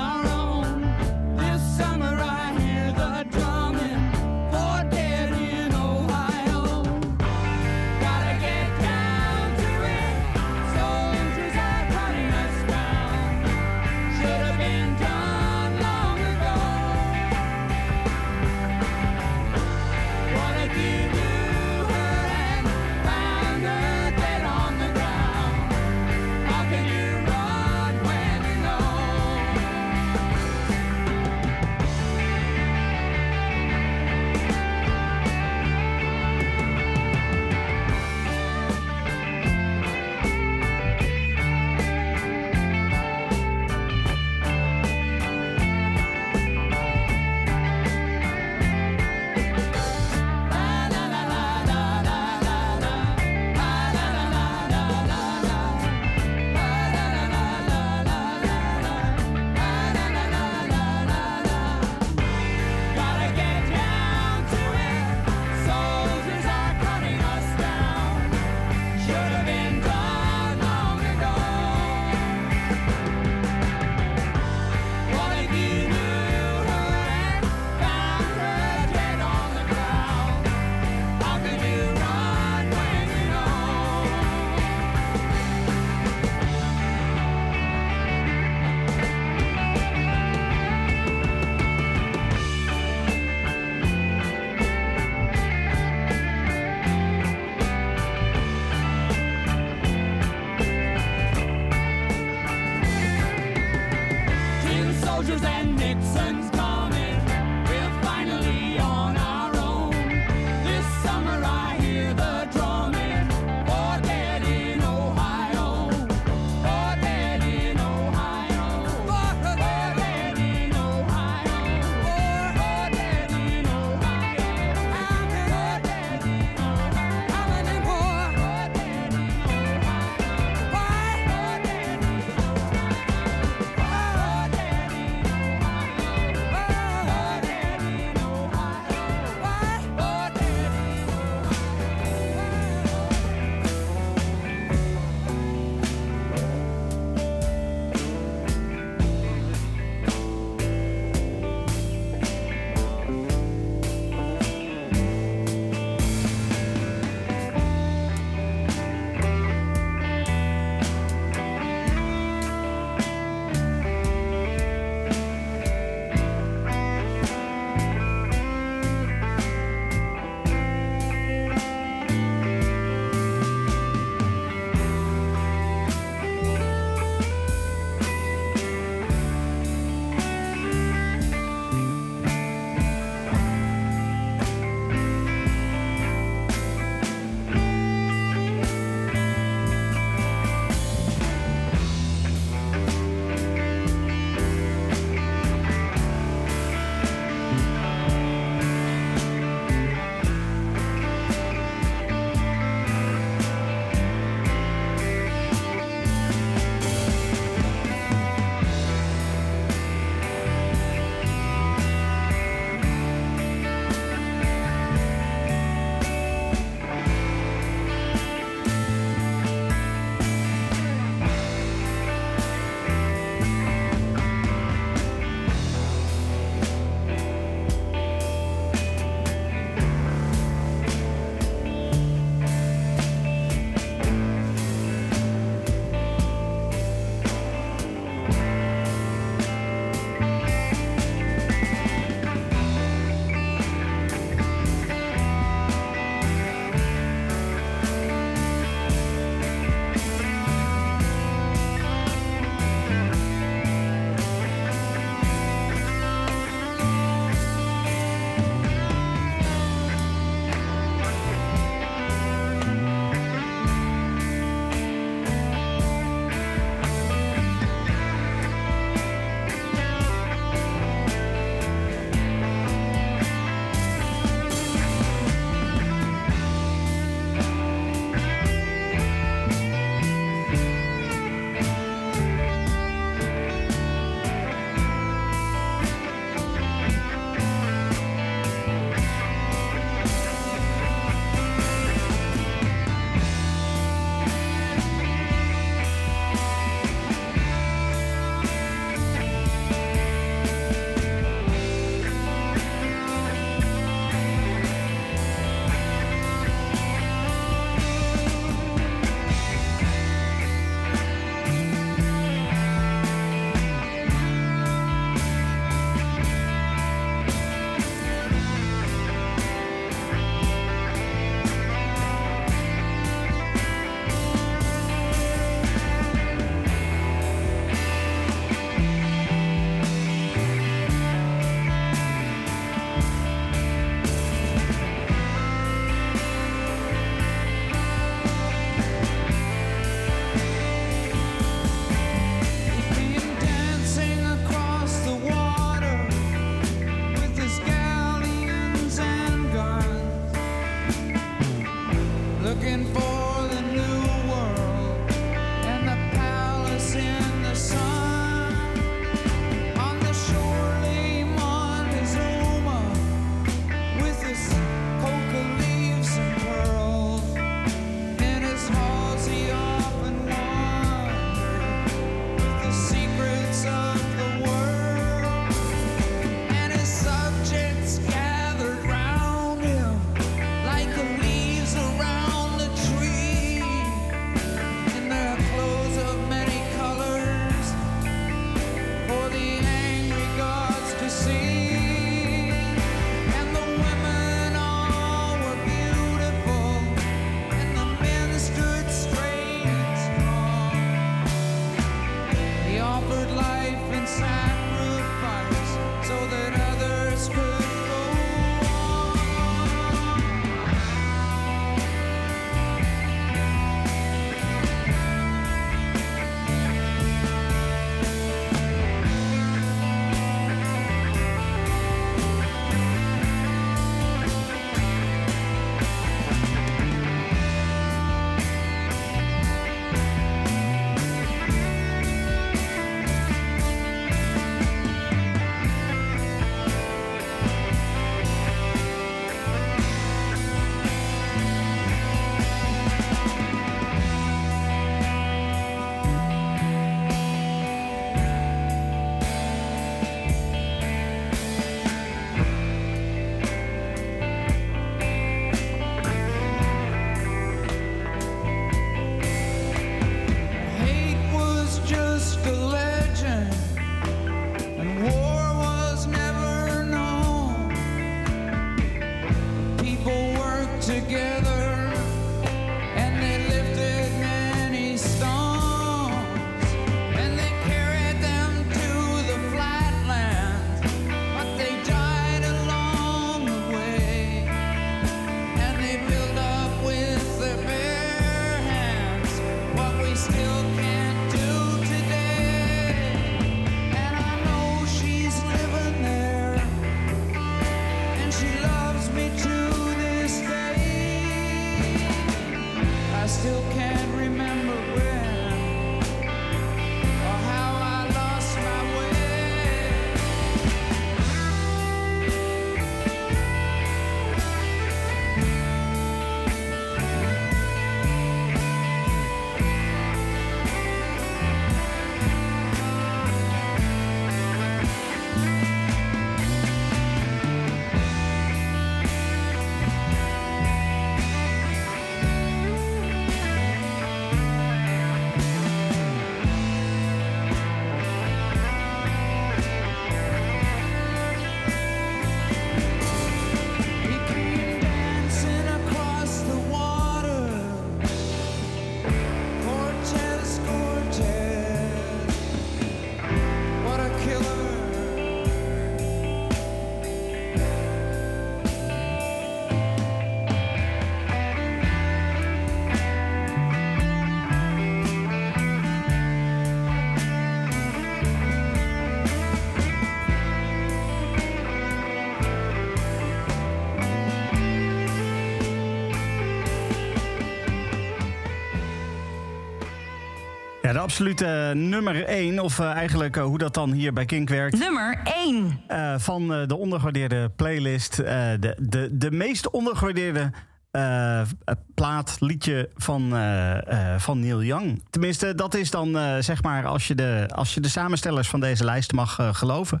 Ja, de absolute nummer 1, of eh, eigenlijk eh, hoe dat dan hier bij Kink werkt. Nummer 1. eh, van eh, de ondergewaardeerde playlist. eh, de, de, de meest ondergewaardeerde eh, eh, plaat, liedje van, eh, eh, van Neil Young. Tenminste, dat is dan eh, zeg maar als je, de, als je de samenstellers van deze lijst mag eh, geloven.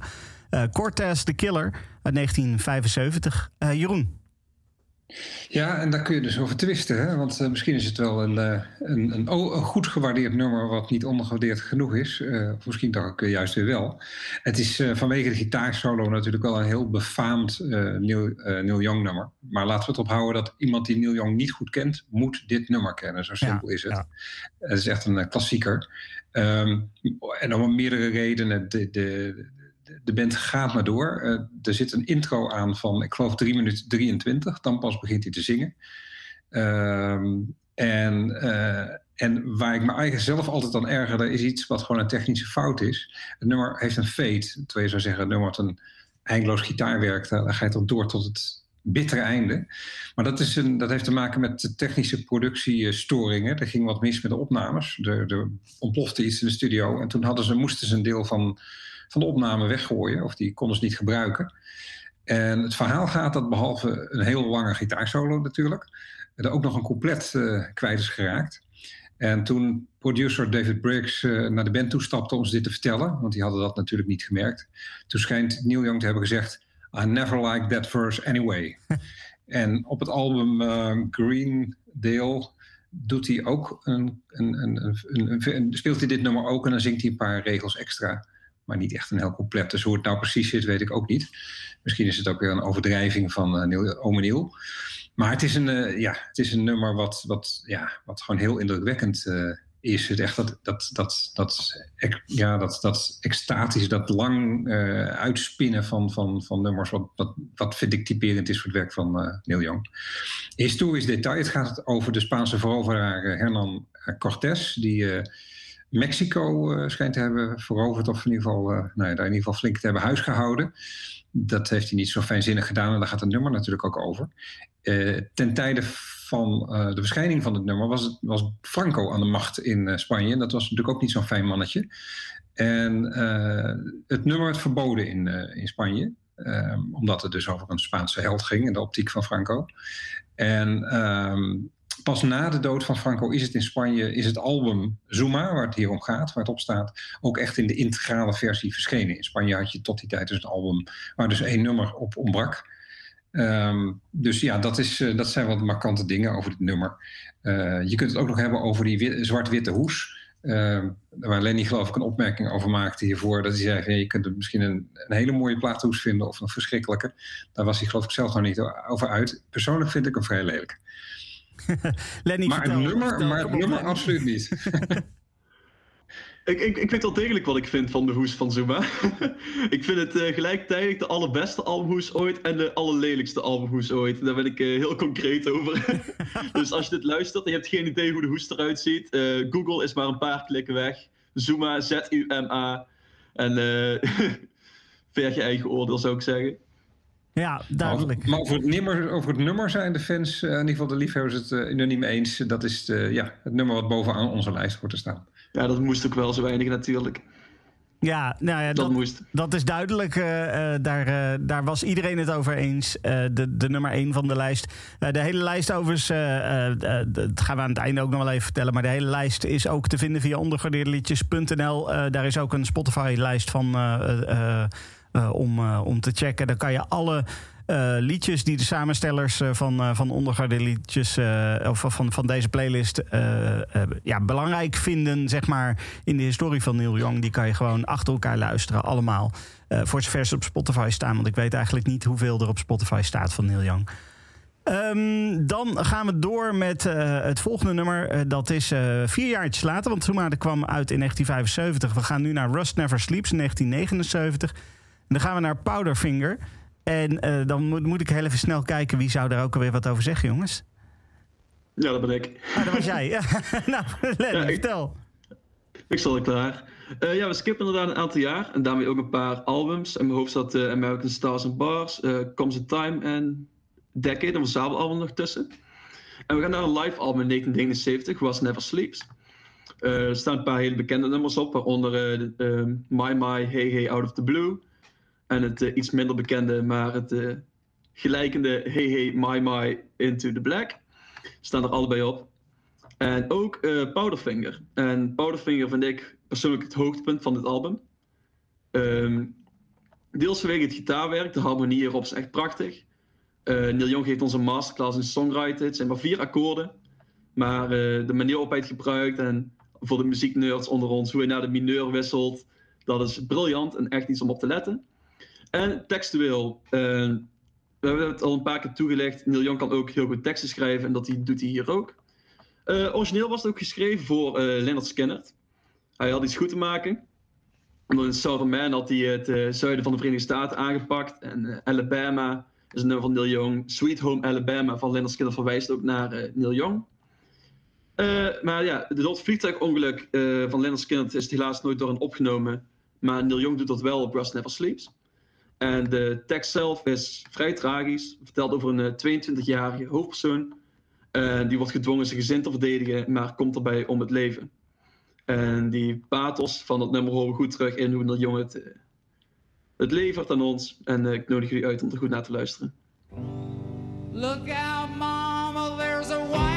Eh Cortez the Killer uit 1975. Eh, Jeroen. Ja, en daar kun je dus over twisten. Hè? Want eh, misschien is het wel een, eh, een, een, een goed gewaardeerd nummer... wat niet ondergewaardeerd genoeg is. Eh, of misschien toch ook juist weer wel. Het is vanwege de gitaarsolo natuurlijk wel een heel befaamd Neil, Neil Young nummer. Maar laten we het ophouden dat iemand die Neil Young niet goed kent... moet dit nummer kennen. Zo simpel is het. ja. Het is echt een klassieker. Ehm, en om meerdere redenen. De, de, de band gaat maar door. Eh, er zit een intro aan van, ik geloof, 3 minuten 23. Dan pas begint hij te zingen. Ehm, en, eh, en waar ik me eigenlijk zelf altijd aan ergerde, is iets wat gewoon een technische fout is. Het nummer heeft een fade. Terwijl je zou zeggen, nummer wat een eindeloos gitaarwerk, daar ga je dan door tot het bittere einde. Maar dat, is een, dat heeft te maken met technische productiestoringen. Er ging wat mis met de opnames. Er, er ontplofte iets in de studio. En toen hadden ze, moesten ze een deel van, van de opname weggooien. Of die konden ze niet gebruiken. En het verhaal gaat dat behalve een heel lange gitaarsolo natuurlijk... er ook nog een couplet eh, kwijt is geraakt. En toen producer David Briggs eh, naar de band toestapte om ze dit te vertellen... want die hadden dat natuurlijk niet gemerkt... toen schijnt Neil Young te hebben gezegd... I never liked that verse anyway. (laughs) en op het album eh, Green Dale doet hij ook een, een, een, een, een- een- speelt hij dit nummer ook en dan zingt hij een paar regels extra. Maar niet echt een heel compleet. Dus hoe het nou precies zit, weet ik ook niet. Misschien is het ook weer een overdrijving van eh Neil, ome Neil. Maar het is een, eh, ja, het is een nummer wat, wat, ja, wat gewoon heel indrukwekkend eh, is. Het echt dat, dat, dat, dat, ja, dat, dat extatisch, dat lang eh, uitspinnen van, van, van nummers. Wat, wat, wat vind ik typerend is voor het werk van eh, Neil Young. Historisch detail. Het gaat over de Spaanse veroveraar eh, Hernan Cortés. Die eh, Mexico eh, schijnt te hebben veroverd. Of in ieder geval, eh, nou ja, daar in ieder geval flink te hebben huisgehouden. Dat heeft hij niet zo fijnzinnig gedaan. En daar gaat het nummer natuurlijk ook over. Eh, ten tijde van de verschijning van het nummer was, het, was Franco aan de macht in Spanje. En dat was natuurlijk ook niet zo'n fijn mannetje. En het nummer werd verboden in, in Spanje. Ehm, omdat het dus over een Spaanse held ging in de optiek van Franco. En ehm, pas na de dood van Franco is het in Spanje, is het album Zuma, waar het hier om gaat, waar het op staat, ook echt in de integrale versie verschenen. In Spanje had je tot die tijd dus een album waar dus één nummer op ontbrak. Ehm, dus ja, dat, is, eh, dat zijn wat markante dingen over dit nummer. Eh, je kunt het ook nog hebben over die wit- zwart-witte hoes. Ehm, waar Lenny geloof ik een opmerking over maakte hiervoor. Dat hij zei, je kunt er misschien een, een hele mooie plaathoes vinden of een verschrikkelijke. Daar was hij geloof ik zelf nog niet over uit. Persoonlijk vind ik hem vrij lelijk. (laughs) Lenny, Maar het nummer, vertel, maar het nummer absoluut niet. (laughs) Ik, ik, ik weet wel degelijk wat ik vind van de hoes van Zuma. (laughs) ik vind het uh, gelijktijdig de allerbeste albumhoes ooit en de allerlelijkste albumhoes ooit. Daar ben ik uh, heel concreet over. dus als je dit luistert en je hebt geen idee hoe de hoes eruit ziet, uh, Google is maar een paar klikken weg. Zuma, Z-U-M-A. En verg je eigen oordeel zou ik zeggen. Ja, duidelijk. Maar, maar over, het nummer, over het nummer zijn de fans, in ieder geval de liefhebbers, het unaniem eens. Dat is de, ja, het nummer wat bovenaan onze lijst wordt te staan. Ja, dat moest ook wel zo weinig natuurlijk. Ja, nou ja, dat, dat, moest. dat is duidelijk. Uh, daar, uh, daar was iedereen het over eens. Uh, de, de nummer 1 van de lijst. de hele lijst overigens, dat gaan we aan het einde ook nog wel even vertellen. Maar de hele lijst is ook te vinden via ondergewaardeerdeliedjes.nl. daar is ook een Spotify-lijst van om, om te checken. Daar kan je alle uh, liedjes die de samenstellers uh, van, uh, liedjes of van, van deze playlist ja, belangrijk vinden, zeg maar, in de historie van Neil Young. Die kan je gewoon achter elkaar luisteren, allemaal. voor zover ze op Spotify staan, want ik weet eigenlijk niet hoeveel er op Spotify staat van Neil Young. Um, dan gaan we door met het volgende nummer. dat is vier jaartjes later, want Zuma kwam uit in 1975. We gaan nu naar Rust Never Sleeps in 1979. Dan gaan we naar Powderfinger. En uh, dan moet, moet, ik heel even snel kijken wie zou daar ook alweer wat over zeggen, jongens. Ja, dat ben ik. Ah, dat was jij. (laughs) (laughs) nou, Lenny, ja, vertel. Ik zal er klaar. Uh, ja, we skippen inderdaad een aantal jaar. En daarmee ook een paar albums. In mijn hoofd zat uh, American Stars and Bars, Comes a Time en Decade, een verzamelalbum nog tussen. En we gaan naar een live album in 1979, Was Never Sleeps. er staan een paar hele bekende nummers op, waaronder My My Hey Hey Out of the Blue. En het uh, iets minder bekende, maar het uh, gelijkende Hey Hey My My Into the Black. Staan er allebei op. En ook uh, Powderfinger. En Powderfinger vind ik persoonlijk het hoogtepunt van dit album. Um, deels vanwege het gitaarwerk, de harmonie erop is echt prachtig. Neil Young geeft ons een masterclass in songwriting. Het zijn maar vier akkoorden. Maar de manier waarop hij het gebruikt en voor de muzieknerds onder ons, hoe hij naar de mineur wisselt, dat is briljant en echt iets om op te letten. En textueel. Uh, we hebben het al een paar keer toegelegd. Neil Young kan ook heel goed teksten schrijven en dat doet hij hier ook. Uh, origineel was het ook geschreven voor uh, Leonard Skinner. Hij had iets goed te maken. in Southern Man had hij het zuiden van de Verenigde Staten aangepakt. En Alabama is een nummer van Neil Young. Sweet Home Alabama van Leonard Skinner verwijst ook naar Neil Young. maar ja, het vliegtuigongeluk van Leonard Skinner is helaas nooit door hem opgenomen. Maar Neil Young doet dat wel op Rust Never Sleeps. En de tekst zelf is vrij tragisch. Vertelt over een 22-jarige eh, hoofdpersoon. Uh, die wordt gedwongen zijn gezin te verdedigen, maar komt erbij om het leven. En die pathos van dat nummer horen we goed terug in hoe dat jongen het, uh, het levert aan ons. En ik nodig jullie uit om er goed naar te luisteren. Look out, mama, there's a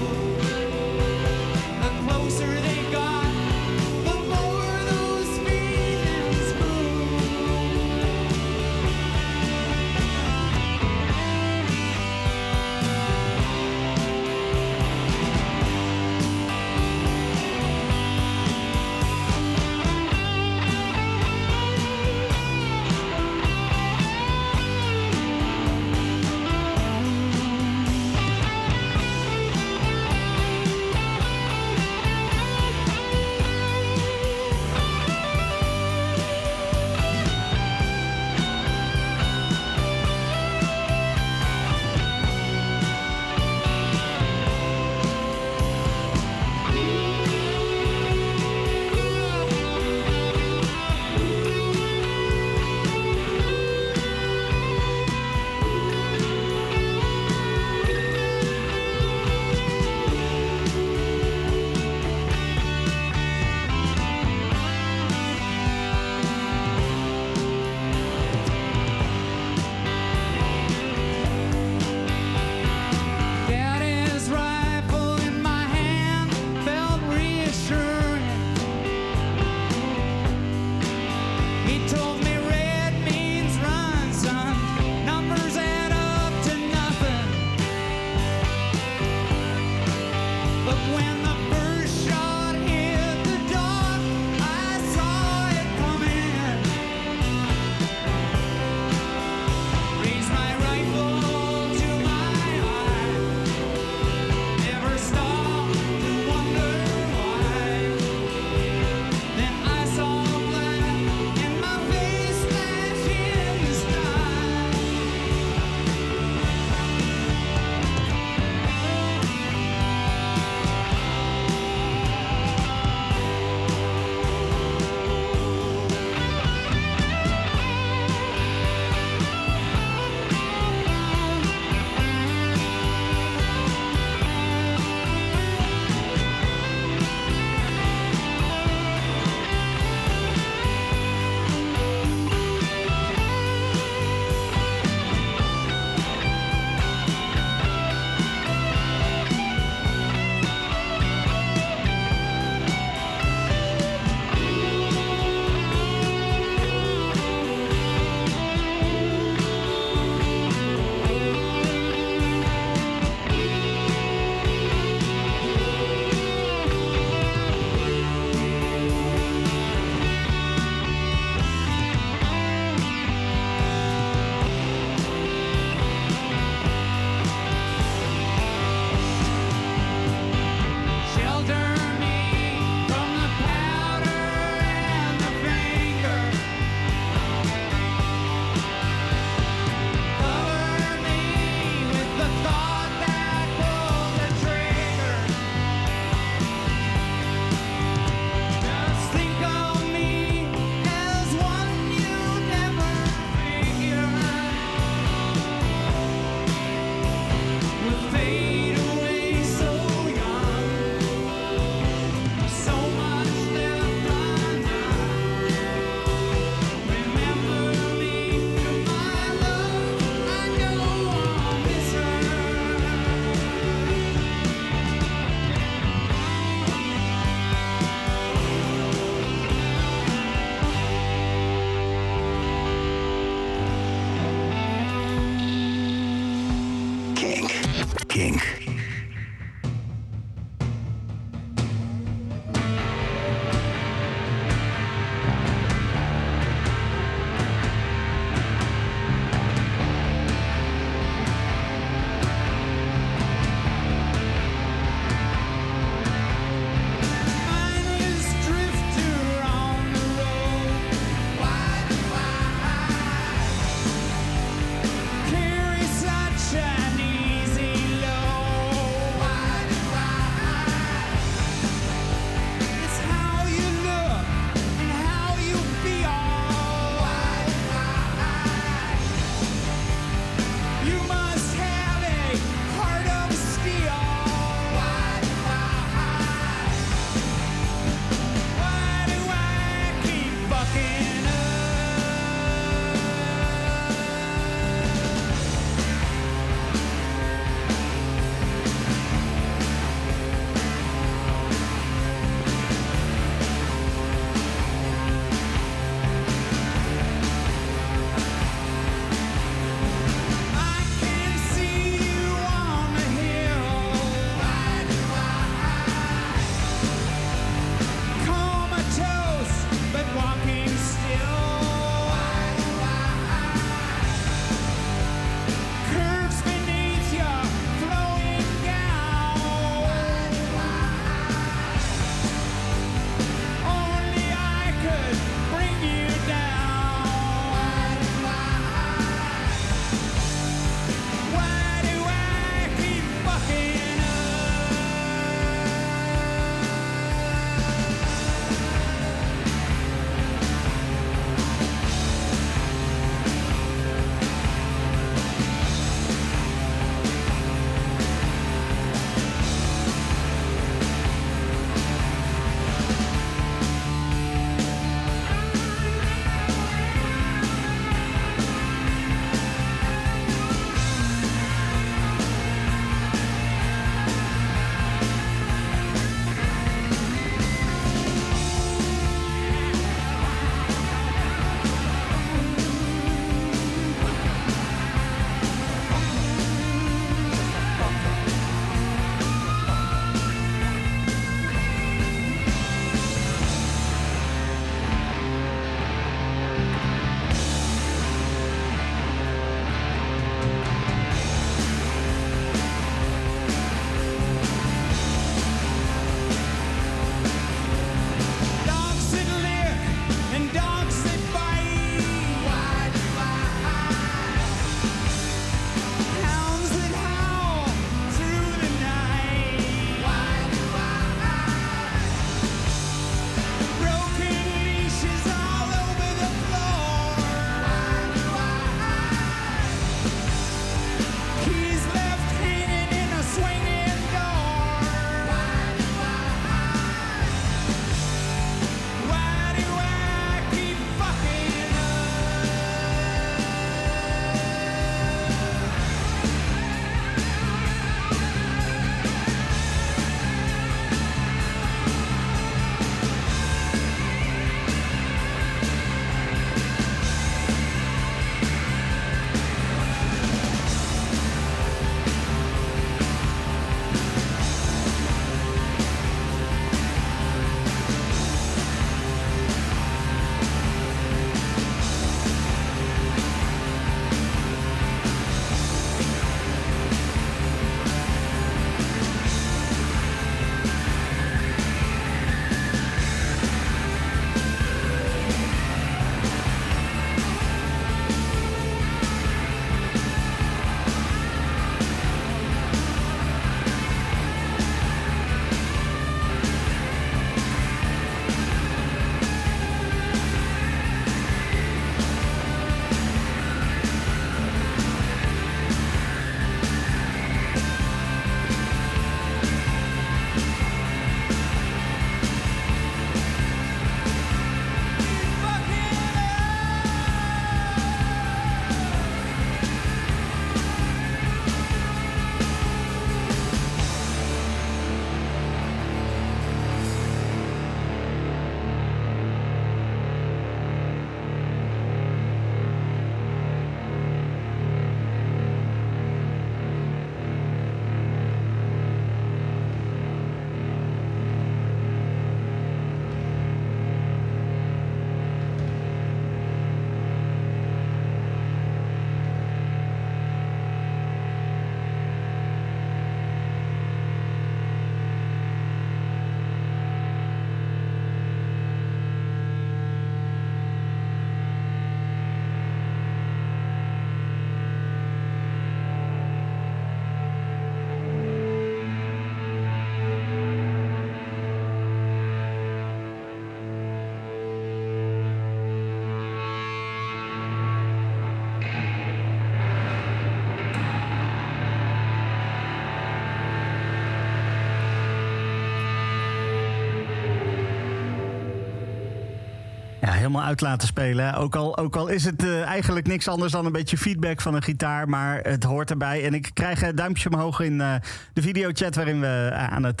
helemaal uit laten spelen. Ook al, ook al is het uh, eigenlijk niks anders dan een beetje feedback van een gitaar. Maar het hoort erbij. En ik krijg een duimpje omhoog in uh, de videochat waarin we aan het...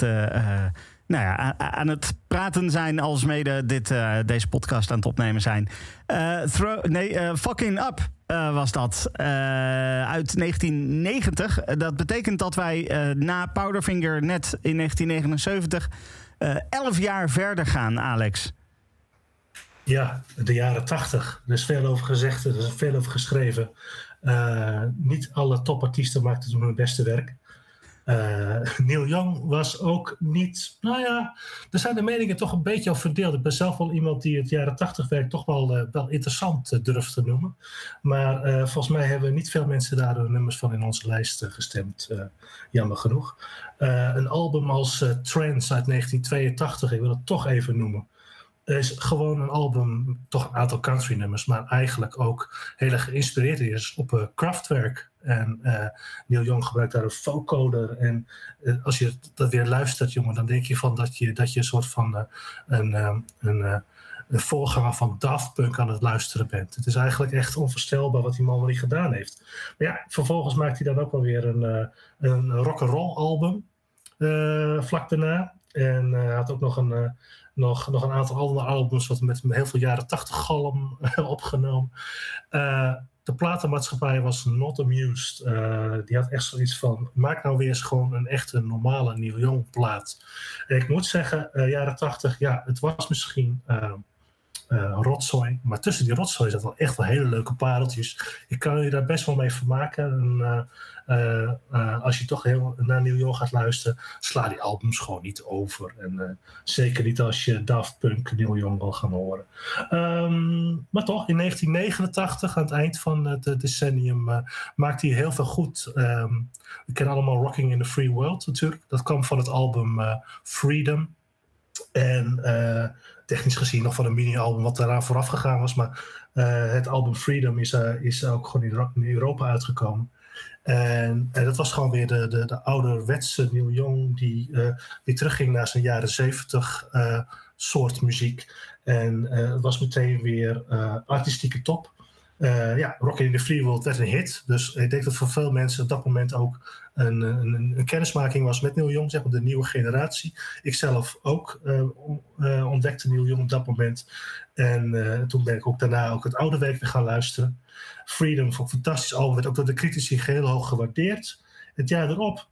nou ja, aan het praten zijn als mede dit, deze podcast aan het opnemen zijn. throw, nee, Fucking Up was dat. uit 1990. dat betekent dat wij na Powderfinger net in 1979 elf jaar verder gaan, Alex. Ja, de jaren tachtig. Er is veel over gezegd, er is veel over geschreven. Uh, niet alle topartiesten maakten toen hun beste werk. Uh, Neil Young was ook niet. Nou ja, er zijn de meningen toch een beetje over verdeeld. Ik ben zelf wel iemand die het jaren tachtig werk toch wel, uh, wel interessant durft te noemen. Maar volgens mij hebben niet veel mensen daar de nummers van in onze lijst gestemd. jammer genoeg. een album als Trends uit 1982, ik wil het toch even noemen is gewoon een album, toch een aantal country nummers, maar eigenlijk ook heel erg geïnspireerd is op uh, Kraftwerk. En uh, Neil Young gebruikt daar een vocoder. En uh, als je dat weer luistert, jongen, dan denk je van dat je, dat je een soort van een, een, een voorganger van Daft Punk aan het luisteren bent. Het is eigenlijk echt onvoorstelbaar wat die man wel niet gedaan heeft. Maar ja, vervolgens maakt hij dan ook wel weer een, een rock'n'roll album vlak daarna. En hij had ook nog een nog, nog een aantal andere albums wat met heel veel jaren tachtig galm opgenomen. Uh, de platenmaatschappij was not amused. Uh, die had echt zoiets van, maak nou weer eens gewoon een echte normale Neil Young plaat. Ik moet zeggen, jaren tachtig, ja, het was misschien uh, rotzooi. Maar tussen die rotzooi zat wel echt wel hele leuke pareltjes. Ik kan je daar best wel mee vermaken. En, uh, als je toch heel naar New York gaat luisteren, sla die albums gewoon niet over. En zeker niet als je Daft Punk Neil Young wil gaan horen. Um, maar toch, in 1989, aan het eind van het decennium, maakte hij heel veel goed. Um, we kennen allemaal Rocking in the Free World natuurlijk. Dat kwam van het album Freedom. En technisch gezien nog van een mini-album wat daaraan vooraf gegaan was. Maar uh, het album Freedom is, uh, is ook gewoon in Europa uitgekomen. En, dat was gewoon weer de, de, de ouderwetse Neil Young die weer terugging naar zijn jaren zeventig soort muziek. En het was meteen weer artistieke top. Ja, Rockin' in the Free World werd een hit. Dus ik denk dat voor veel mensen op dat moment ook een, een, kennismaking was met Neil Young, zeg maar de nieuwe generatie. Ik zelf ook uh, uh, ontdekte Neil Young op dat moment. En toen ben ik ook daarna ook het oude werk weer gaan luisteren. Freedom, een fantastisch album, werd ook door de critici heel hoog gewaardeerd. Het jaar erop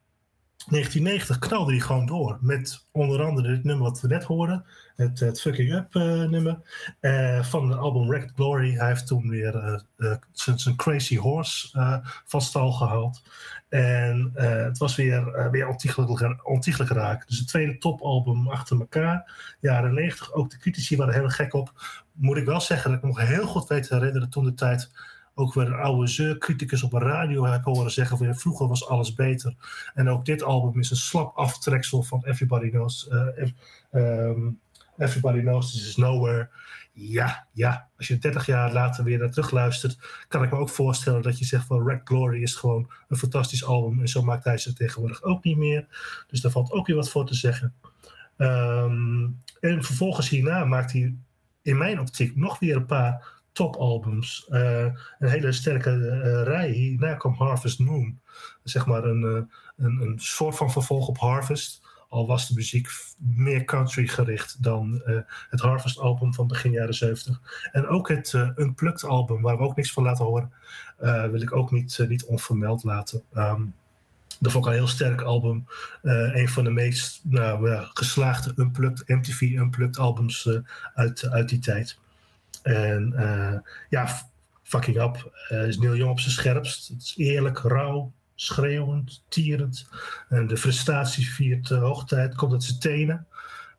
1990 knalde hij gewoon door met onder andere dit nummer wat we net hoorden, het, het Fucking Up uh, nummer uh, van het album Record Glory. Hij heeft toen weer uh, zijn Crazy Horse van stal gehaald. En het was weer, weer ontiegelijk, ontiegelijk raak. Dus het tweede topalbum achter elkaar, jaren 90. Ook de critici waren heel gek op. Moet ik wel zeggen dat ik nog heel goed weet te herinneren toen de tijd ook weer oude zeurcriticus op een radio heb horen zeggen van vroeger was alles beter. En ook dit album is een slap aftreksel van Everybody Knows, uh, um, Everybody Knows This Is Nowhere. Ja, ja, als je 30 jaar later weer naar terug luistert, kan ik me ook voorstellen dat je zegt van Red Glory is gewoon een fantastisch album. En zo maakt hij ze tegenwoordig ook niet meer. Dus daar valt ook weer wat voor te zeggen. Um, en vervolgens hierna maakt hij in mijn optiek nog weer een paar topalbums. Uh, een hele sterke uh, rij. Hierna kwam Harvest Moon. Zeg maar een, uh, een, een soort van vervolg op Harvest. Al was de muziek meer country gericht dan het Harvest album van begin jaren 70. En ook het Unplugged album, waar we ook niks van laten horen, wil ik ook niet, niet onvermeld laten. Um, dat vond ik een heel sterk album. Een van de meest nou, geslaagde Unplugged, MTV Unplugged albums uit, uit die tijd. En uh, ja, fucking up uh, is Neil Young op zijn scherpst. Het is eerlijk, rauw, schreeuwend, tierend. En de frustratie viert uh, hoogtijd, komt uit zijn tenen.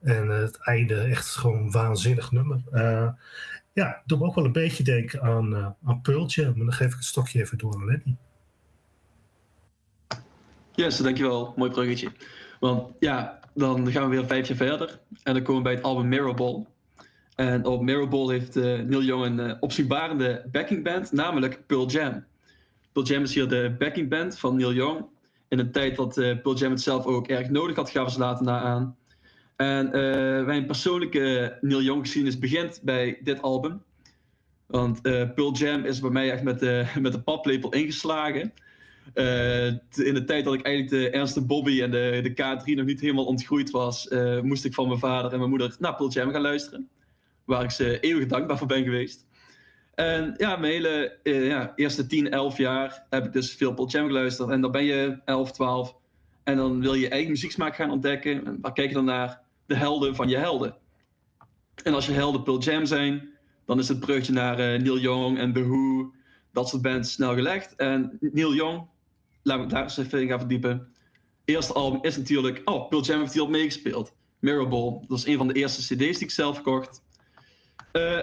En het einde echt gewoon een waanzinnig nummer. ja, doe me ook wel een beetje denken aan, Jam. Maar dan geef ik het stokje even door aan Lenny. Yes, dankjewel. Mooi bruggetje. Want ja, dan gaan we weer vijf jaar verder. En dan komen we bij het album Mirrorball. En op Mirrorball heeft uh, Neil Young een uh, opzienbarende backingband, namelijk Pearl Jam. Pearl Jam is hier de backingband van Neil Young. In een tijd dat uh, Pearl Jam het zelf ook erg nodig had, gaven ze later na aan. En mijn persoonlijke Neil Young geschiedenis begint bij dit album. Want Pearl Jam is bij mij echt met de, (laughs) met de paplepel ingeslagen. In de tijd dat ik eigenlijk de Ernst Bobby en de, de K3 nog niet helemaal ontgroeid was, moest ik van mijn vader en mijn moeder naar Pearl Jam gaan luisteren. Waar ik ze eeuwig dankbaar voor ben geweest. En ja, mijn hele ja, eerste 10, 11 jaar heb ik dus veel Pearl Jam geluisterd. En dan ben je 11, 12. En dan wil je je eigen muzieksmaak gaan ontdekken. En waar kijk je dan naar? De helden van je helden. En als je helden Pearl Jam zijn, dan is het brugje naar uh, Neil Young en The Who, dat soort bands snel gelegd. En Neil Young, laten we daar eens even in gaan verdiepen. Eerste album is natuurlijk, oh, Pearl Jam heeft hier al meegespeeld. Mirrorball, dat is een van de eerste CD's die ik zelf kocht. Uh,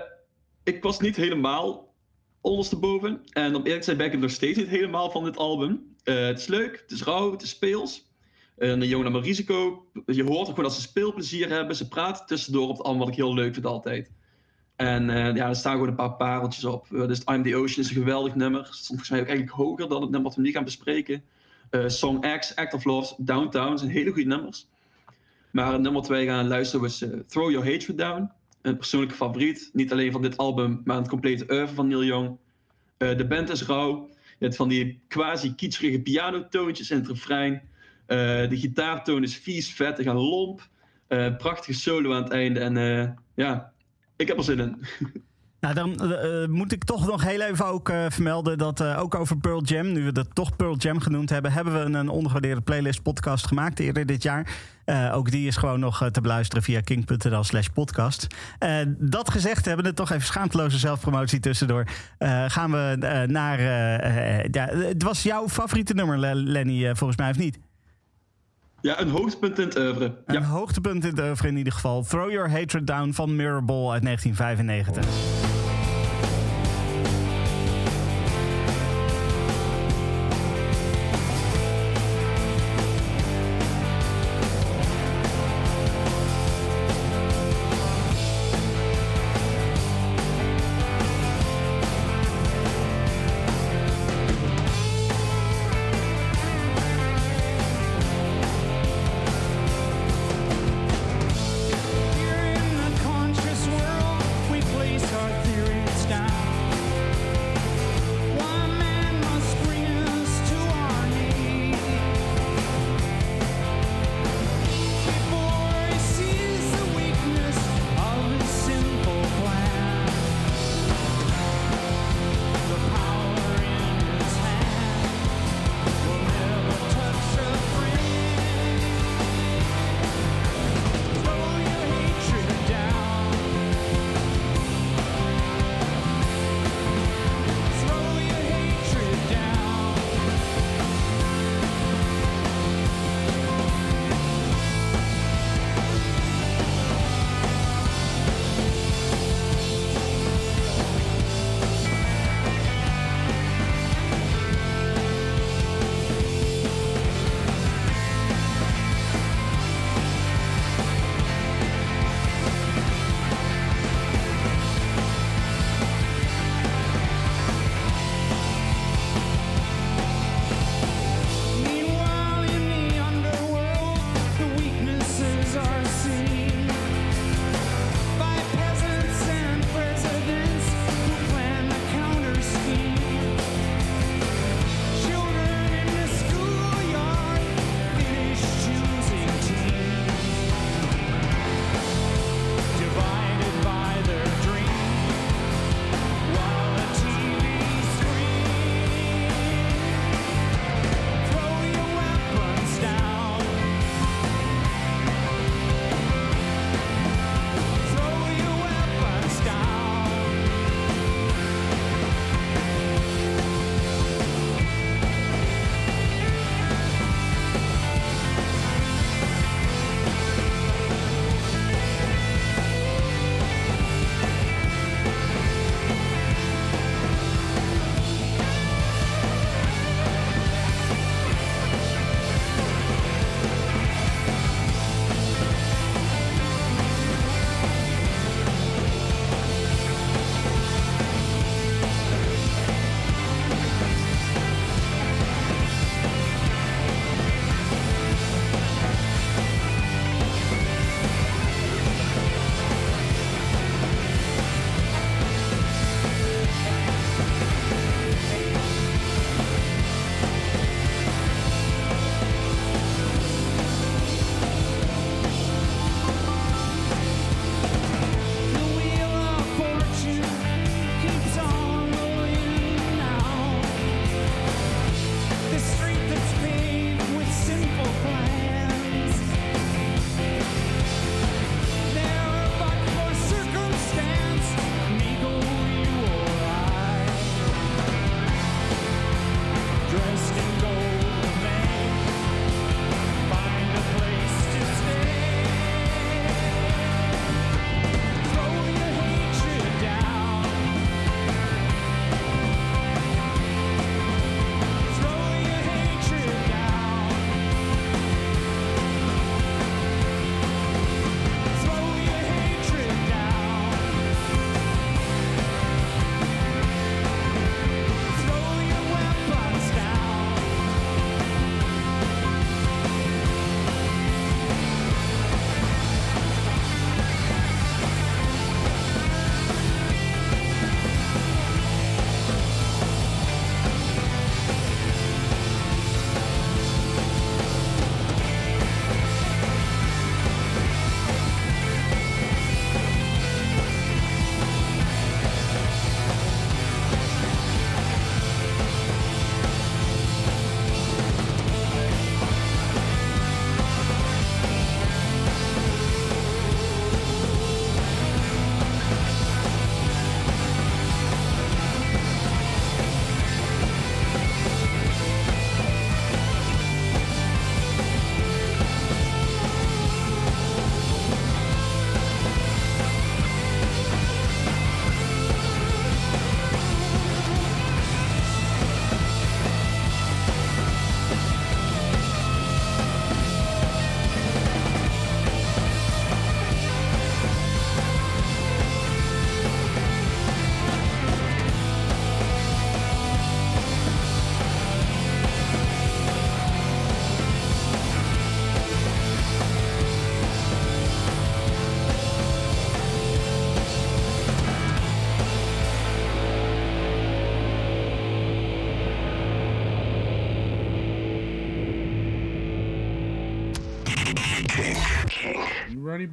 ik was niet helemaal ondersteboven. En om eerlijk te zijn ben ik het nog steeds niet helemaal van dit album. Uh, het is leuk, het is rauw, het is speels. En de jongen maar risico. Je hoort ook gewoon dat ze speelplezier hebben. Ze praten tussendoor op het album, wat ik heel leuk vind altijd. En uh, ja, er staan gewoon een paar pareltjes op. Dus I'm the Ocean is een geweldig nummer. Stond volgens ook eigenlijk hoger dan het nummer wat we nu gaan bespreken. Song X, Act of Love, Downtown zijn hele goede nummers. Maar nummer wij gaan luisteren was Throw Your Hatred Down. Een persoonlijke favoriet. Niet alleen van dit album, maar het complete oeuvre van Neil Young. de band is rauw. Hebt van die quasi kitscherige pianotoontjes in het refrein. Uh, de gitaartoon is vies, vettig en lomp. Uh, prachtige solo aan het einde. En ja, ik heb er zin in. (laughs) Nou, dan uh, moet ik toch nog heel even ook uh, vermelden dat uh, ook over Pearl Jam, nu we dat toch Pearl Jam genoemd hebben, hebben we een ondergewaardeerde playlist podcast gemaakt eerder dit jaar. ook die is gewoon nog te beluisteren via king.nl slash podcast. dat gezegd hebben, het toch even schaamteloze zelfpromotie tussendoor. gaan we naar, ja, het was jouw favoriete nummer Lenny volgens mij of niet? Ja, een hoogtepunt in het oeuvre. Een ja. hoogtepunt in het oeuvre in ieder geval. Throw Your Hatred Down van Mirrorball uit 1995.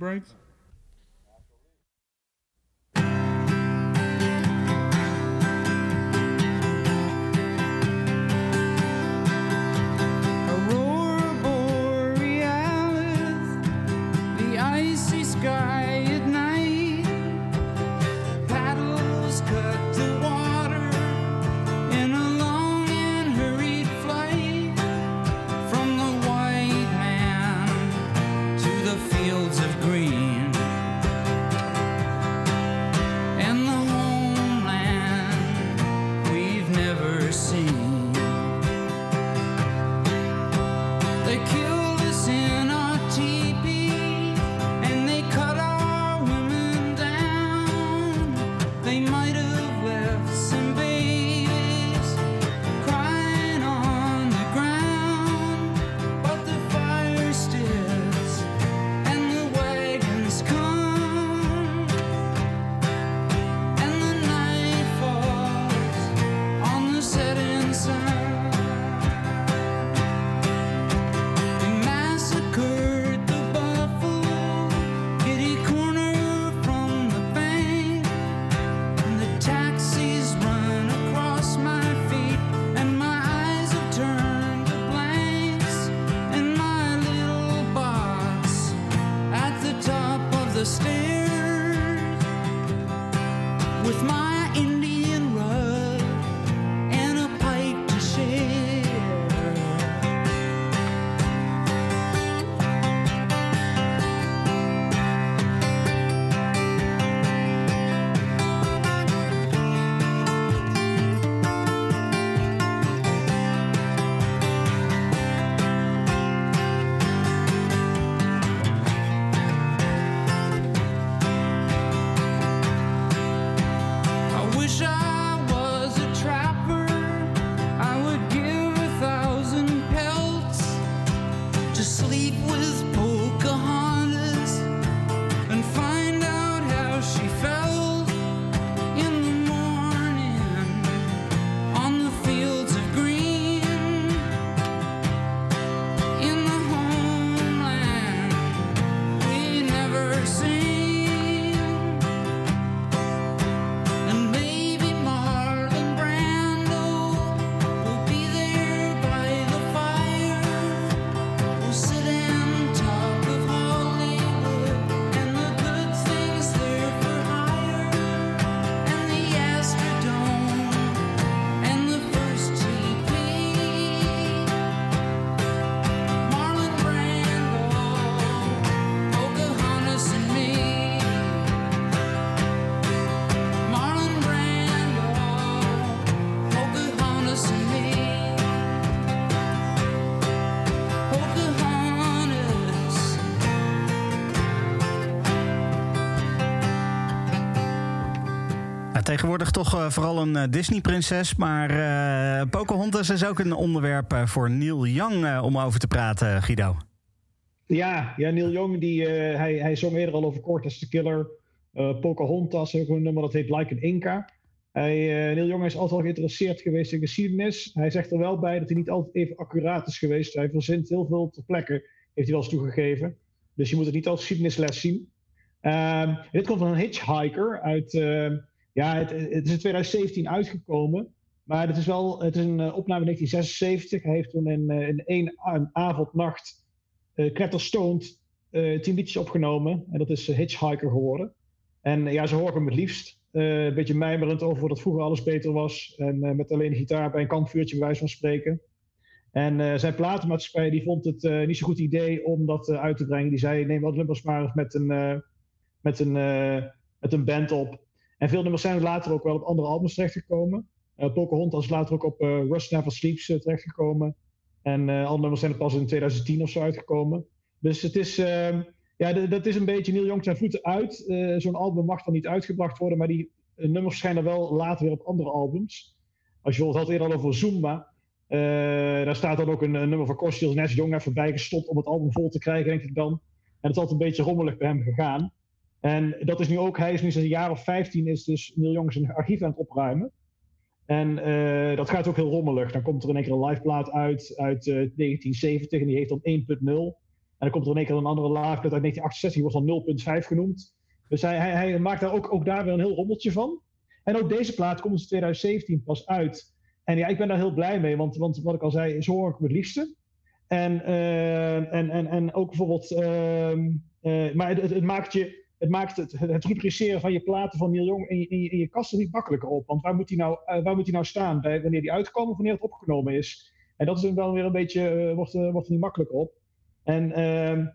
You tegenwoordig toch eh, vooral een eh, Disney-prinses. Maar eh Pocahontas is ook een onderwerp voor Neil Young om over te praten, Guido. Ja, ja Neil Young die, hij, hij zong eerder al over Cortes the Killer. Pocahontas, ook een nummer dat heet Like an Inca. Hij, Neil Young is altijd al geïnteresseerd geweest in geschiedenis. Hij zegt er wel bij dat hij niet altijd even accuraat is geweest. Hij verzint heel veel ter plekke, heeft hij wel eens toegegeven. Dus je moet het niet als geschiedenisles zien. Ehm, dit komt van een hitchhiker uit... ehm, ja, het, het is in 2017 uitgekomen. Maar het is wel het is een eh, opname 1976. Hij heeft toen in, eh, in één a- avond, nacht uh, tien liedjes opgenomen. En dat is Hitchhiker geworden. En ja, ze horen hem het liefst. Een beetje mijmerend over dat vroeger alles beter was. En met alleen gitaar bij een kampvuurtje, bij wijze van spreken. En zijn platenmaatschappij die vond het niet zo'n goed idee om dat uit te brengen. Die zei, neem wat nummers maar eens met een, met, een, met een band op. En veel nummers zijn later ook wel op andere albums terechtgekomen. Uh, Pocahontas is later ook op eh, Rust Never Sleeps eh, terechtgekomen. En andere nummers zijn er pas in 2010 of zo uitgekomen. Dus het is, ehm, ja, dat is een beetje Neil Young zijn voeten uit. Zo'n album mag dan niet uitgebracht worden, maar die nummers verschijnen wel later weer op andere albums. Als je bijvoorbeeld had eerder al over Zumba. daar staat dan ook een, nummer van Costilles Nes Jong even bijgestopt om het album vol te krijgen, denk ik dan. En het is altijd een beetje rommelig bij hem gegaan. En dat is nu ook, hij is nu sinds een jaar of 15 is dus Neil Young zijn archief aan het opruimen. En eh, dat gaat ook heel rommelig. Dan komt er in één keer een liveplaat uit uit eh, 1970 en die heeft dan 1.0. dan komt er in één keer een andere laag uit 1968, die wordt dan 0.5 genoemd. Dus hij, hij, hij maakt daar ook, ook daar weer een heel rommeltje van. En ook deze plaat komt in 2017 pas uit. En ja, ik ben daar heel blij mee, want, want wat ik al zei, zo hoor ik het liefste. En, eh, en, en, en ook bijvoorbeeld, ehm, eh, maar het maakt, je, het, maakt het, het rubriceren van je platen van Neil Young in je, in in je kast er niet makkelijker op. Want waar moet die nou, eh, waar moet nou staan? Bij, wanneer die uitkomen of wanneer het opgenomen is? En dat is wel weer een beetje, eh, wordt, eh, wordt niet makkelijker op. En ehm,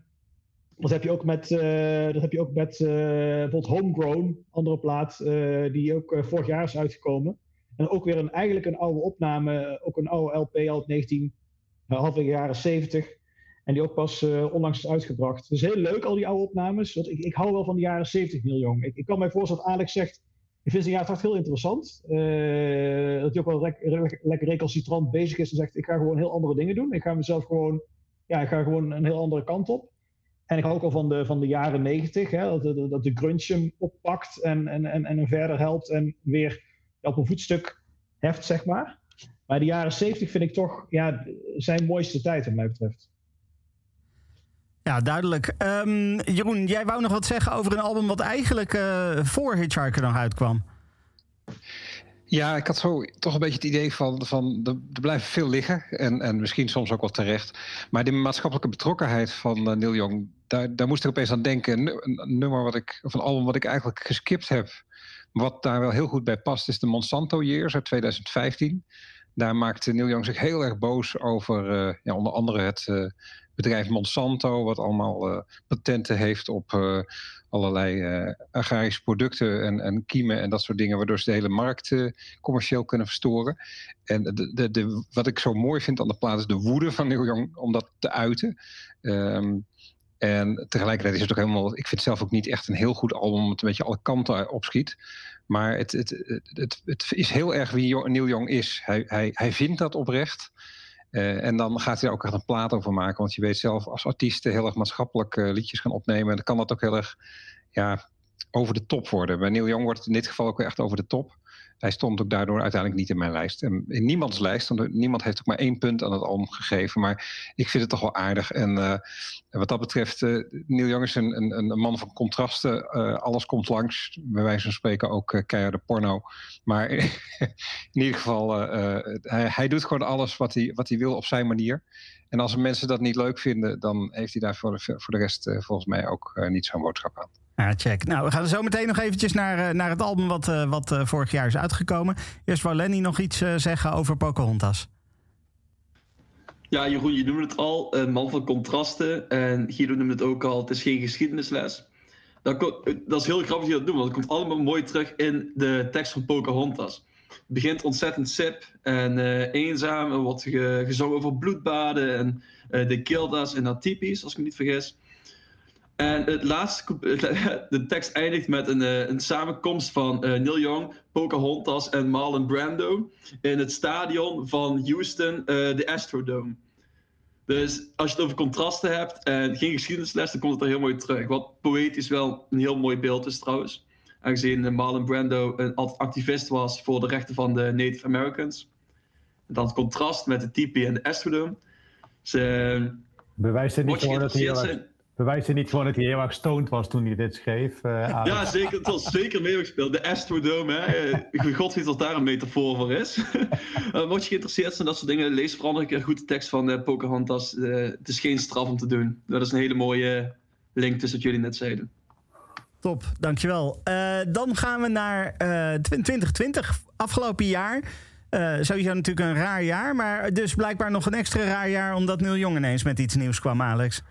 dat heb je ook met, dat heb je ook met bijvoorbeeld Homegrown, andere plaat, die ook vorig jaar is uitgekomen. En ook weer een, eigenlijk een oude opname, ook een oude LP uit 19, uh, halfwege jaren 70. En die ook pas eh, onlangs is uitgebracht. Dus heel leuk, al die oude opnames. Want ik, ik hou wel van de jaren 70 Neil. Ik, ik kan mij voorstellen dat Alex zegt, ik vind zijn jaren 80 heel interessant. Eh, dat hij ook wel lek- lek- lekker recalcitrant bezig is en zegt, ik ga gewoon heel andere dingen doen. Ik ga mezelf gewoon, ja, ik ga gewoon een heel andere kant op. En ik hou ook al van de, van de jaren 90, hè, dat, de- dat de grunge hem oppakt en, en, en, en verder helpt en weer op een voetstuk heft, zeg maar. Maar de jaren 70 vind ik toch ja, zijn mooiste tijd, wat mij betreft. Ja, duidelijk. Ehm, Jeroen, jij wou nog wat zeggen over een album wat eigenlijk eh, voor Hitchhiker nog uitkwam. Ja, ik had zo toch een beetje het idee van, van er, blijven veel liggen. En, en misschien soms ook wel terecht. Maar de maatschappelijke betrokkenheid van eh, Neil Young, daar, daar moest ik opeens aan denken. Een, nu- een nummer wat ik, of een album wat ik eigenlijk geskipt heb. Wat daar wel heel goed bij past, is de Monsanto Years uit 2015. Daar maakte Neil Young zich heel erg boos over eh, ja, onder andere het bedrijf Monsanto, wat allemaal eh, patenten heeft op eh, allerlei eh, agrarische producten en, en kiemen en dat soort dingen, waardoor ze de hele markt commercieel kunnen verstoren. En de, de, de, wat ik zo mooi vind aan de plaat is de woede van Neil Young om dat te uiten. Ehm, en tegelijkertijd is het ook helemaal. Ik vind het zelf ook niet echt een heel goed album, omdat het een beetje alle kanten opschiet. Maar het, het, het, het, is heel erg wie Neil Young is. Hij, hij, hij vindt dat oprecht. Eh, en dan gaat hij er ook echt een plaat over maken. Want je weet zelf, als artiesten heel erg maatschappelijk eh, liedjes gaan opnemen, dan kan dat ook heel erg ja, over de top worden. Bij Neil Young wordt het in dit geval ook echt over de top. Hij stond ook daardoor uiteindelijk niet in mijn lijst. En in niemands lijst, want niemand heeft ook maar één punt aan het album gegeven. Maar ik vind het toch wel aardig. En eh, wat dat betreft, eh Neil Young is een, een, een man van contrasten. Eh, alles komt langs. Bij wijze van spreken ook uh, keiharde porno. Maar (laughs) in ieder geval, hij, hij doet gewoon alles wat hij, wat hij wil op zijn manier. En als mensen dat niet leuk vinden, dan heeft hij daar voor de, voor de rest volgens mij ook niet zo'n boodschap aan. Ja, check. Nou, we gaan zo meteen nog eventjes naar, eh, naar het album wat, eh, wat eh, vorig jaar is uitgekomen. Eerst wou Lenny nog iets zeggen over Pocahontas. Ja, Jeroen, je noemde het al, een man van contrasten. En Guido noemde het ook al, het is geen geschiedenisles. Dat, dat is heel grappig dat je dat noemt, want het komt allemaal mooi terug in de tekst van Pocahontas. Het begint ontzettend sip en eenzaam. Er wordt ge- gezongen over bloedbaden en de kildas en dat als ik me niet vergis. En het laatste, (laughs) de tekst eindigt met een, eh, een samenkomst van eh, Neil Young, Pocahontas en Marlon Brando in het stadion van Houston, eh, de Astrodome. Dus als je het over contrasten hebt en geen geschiedenisles, dan komt het er heel mooi terug. Wat poëtisch wel een heel mooi beeld is trouwens. Aangezien Marlon Brando een altijd activist was voor de rechten van de Native Americans. En dan het contrast met de tipi en de Astrodome. Ze, Bewijst het niet gewoon dat hij bewijst het niet gewoon dat hij heel erg stoned was toen hij dit schreef? eh? Ja, zeker. Het was zeker meegespeeld. De Astrodome, hè. Eh, God weet wat daar een metafoor voor is. (laughs) Eh, Mocht je geïnteresseerd zijn in dat soort dingen, lees vooral nog een keer goed de tekst van eh, Pocahontas. Eh, het is geen straf om te doen. Dat is een hele mooie link tussen wat jullie net zeiden. Top, dankjewel. Eh dan gaan we naar eh, 2020, afgelopen jaar. Eh, sowieso natuurlijk een raar jaar, maar dus blijkbaar nog een extra raar jaar... omdat Neil Young ineens met iets nieuws kwam, Alex.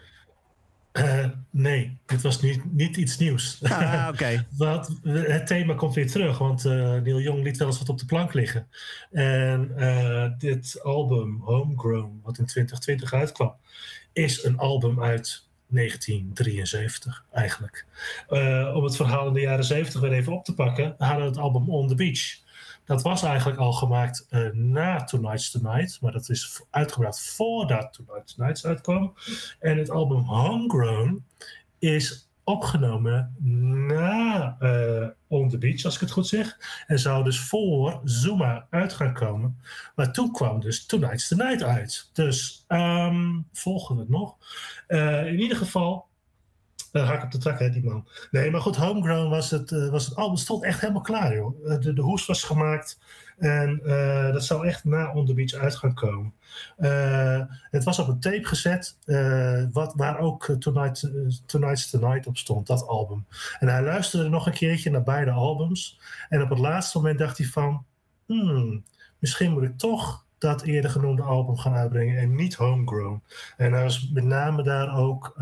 Eh, nee, dit was niet, niet iets nieuws. Ah, oké. (laughs) Het thema komt weer terug, want eh, Neil Young liet wel eens wat op de plank liggen. En eh, dit album, Homegrown, wat in 2020 uitkwam, is een album uit 1973 eigenlijk. Om het verhaal in de jaren 70 weer even op te pakken, hadden we het album On the Beach. Dat was eigenlijk al gemaakt eh, na Tonight's Tonight, maar dat is uitgebracht voordat Tonight's Tonight uitkwam. En het album Homegrown is opgenomen na eh, On the Beach, als ik het goed zeg. En zou dus voor Zuma uit gaan komen. Maar toen kwam dus Tonight's the Night uit. Dus ehm, volgen we het nog. Eh, in ieder geval, uh, haak op de trak, hè, die man. Nee, maar goed, Homegrown was het, uh, was het album. stond echt helemaal klaar, joh. Uh, de, de hoes was gemaakt. En dat zou echt na On The Beach uit gaan komen. het was op een tape gezet, wat, waar ook Tonight, Tonight's Tonight op stond, dat album. En hij luisterde nog een keertje naar beide albums. En op het laatste moment dacht hij van... Hmm, misschien moet ik toch dat eerder genoemde album gaan uitbrengen en niet Homegrown. En hij was met name daar ook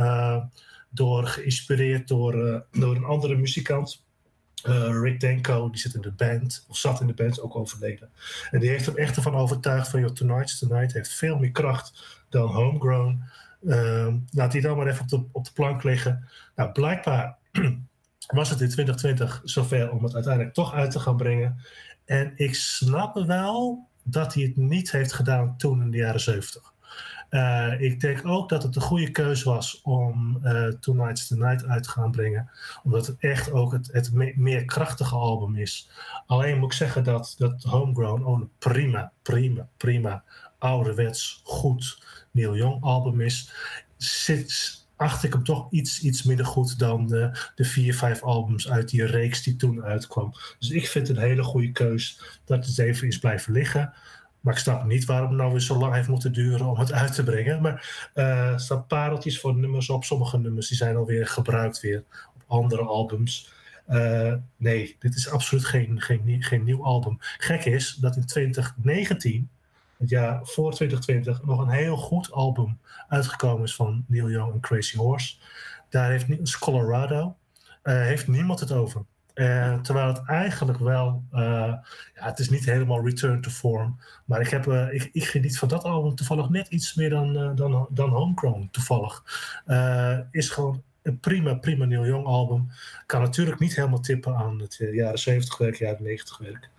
door geïnspireerd door, uh, door een andere muzikant. Uh, Rick Denko, die zit in de band, of zat in de band, ook overleden. En die heeft hem echt ervan overtuigd van, joh, Tonight's Tonight heeft veel meer kracht dan Homegrown. Uh, laat die dan maar even op de, op de plank liggen. Nou, blijkbaar (clears throat) was het in 2020 zover om het uiteindelijk toch uit te gaan brengen. En ik snap wel dat hij het niet heeft gedaan toen in de jaren 70. Uh, ik denk ook dat het een goede keuze was om uh, Tonight's Night uit te gaan brengen. Omdat het echt ook het, het me meer krachtige album is. Alleen moet ik zeggen dat, dat Homegrown ook een prima, prima, prima, ouderwets, goed Neil Young album is. Zit, acht ik hem toch iets, iets minder goed dan de, de vier, vijf albums uit die reeks die toen uitkwam. Dus ik vind het een hele goede keus dat het even is blijven liggen. Maar ik snap niet waarom het nou weer zo lang heeft moeten duren om het uit te brengen. Maar uh, er staan pareltjes voor nummers op. Sommige nummers die zijn alweer gebruikt weer op andere albums. Uh, nee, dit is absoluut geen, geen, geen nieuw album. Gek is dat in 2019, het jaar voor 2020, nog een heel goed album uitgekomen is van Neil Young en Crazy Horse. Daar heeft Colorado, uh, heeft niemand het over. Uh, terwijl het eigenlijk wel, uh, ja, het is niet helemaal return to form. Maar ik, heb, uh, ik, geniet van dat album toevallig net iets meer dan, dan, dan Homegrown toevallig. is gewoon een prima, prima Neil Young album. Kan natuurlijk niet helemaal tippen aan het jaren 70 werk, jaren 90 werk.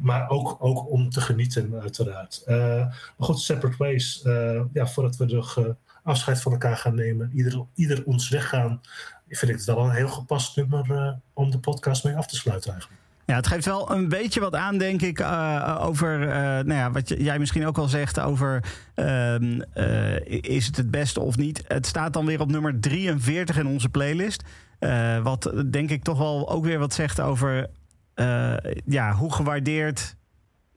maar ook, ook om te genieten uiteraard. maar goed, Separate Ways. ja, voordat we nog afscheid van elkaar gaan nemen. Ieder, ieder ons weggaan vind ik het wel een heel gepast nummer uh, om de podcast mee af te sluiten eigenlijk. Ja, het geeft wel een beetje wat aan, denk ik, uh, over uh, nou ja, wat jij misschien ook al zegt over ehm, is het het beste of niet. Het staat dan weer op nummer 43 in onze playlist. wat denk ik toch wel ook weer wat zegt over ja, hoe gewaardeerd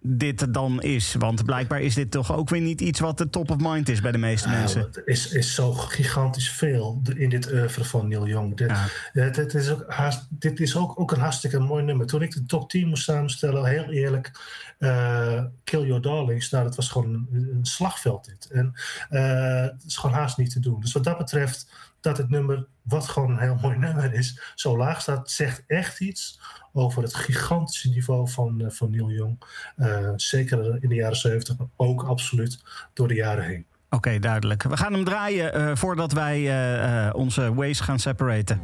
dit dan is. Want blijkbaar is dit toch ook weer niet iets wat de top of mind is bij de meeste nou, mensen. Het is, is zo gigantisch veel in dit oeuvre van Neil Young. Dit, ja. dit, dit is, ook, haast, dit is ook, ook een hartstikke mooi nummer. Toen ik de top 10 moest samenstellen, heel eerlijk, uh, Kill Your Darlings, nou, dat was gewoon een, een slagveld dit. En uh, het is gewoon haast niet te doen. Dus wat dat betreft, dat het nummer, wat gewoon een heel mooi nummer is, zo laag staat, zegt echt iets over het gigantische niveau van, uh, van Neil Young. Uh, zeker in de jaren 70, maar ook absoluut door de jaren heen. Oké, duidelijk. We gaan hem draaien uh, voordat wij onze ways gaan separaten.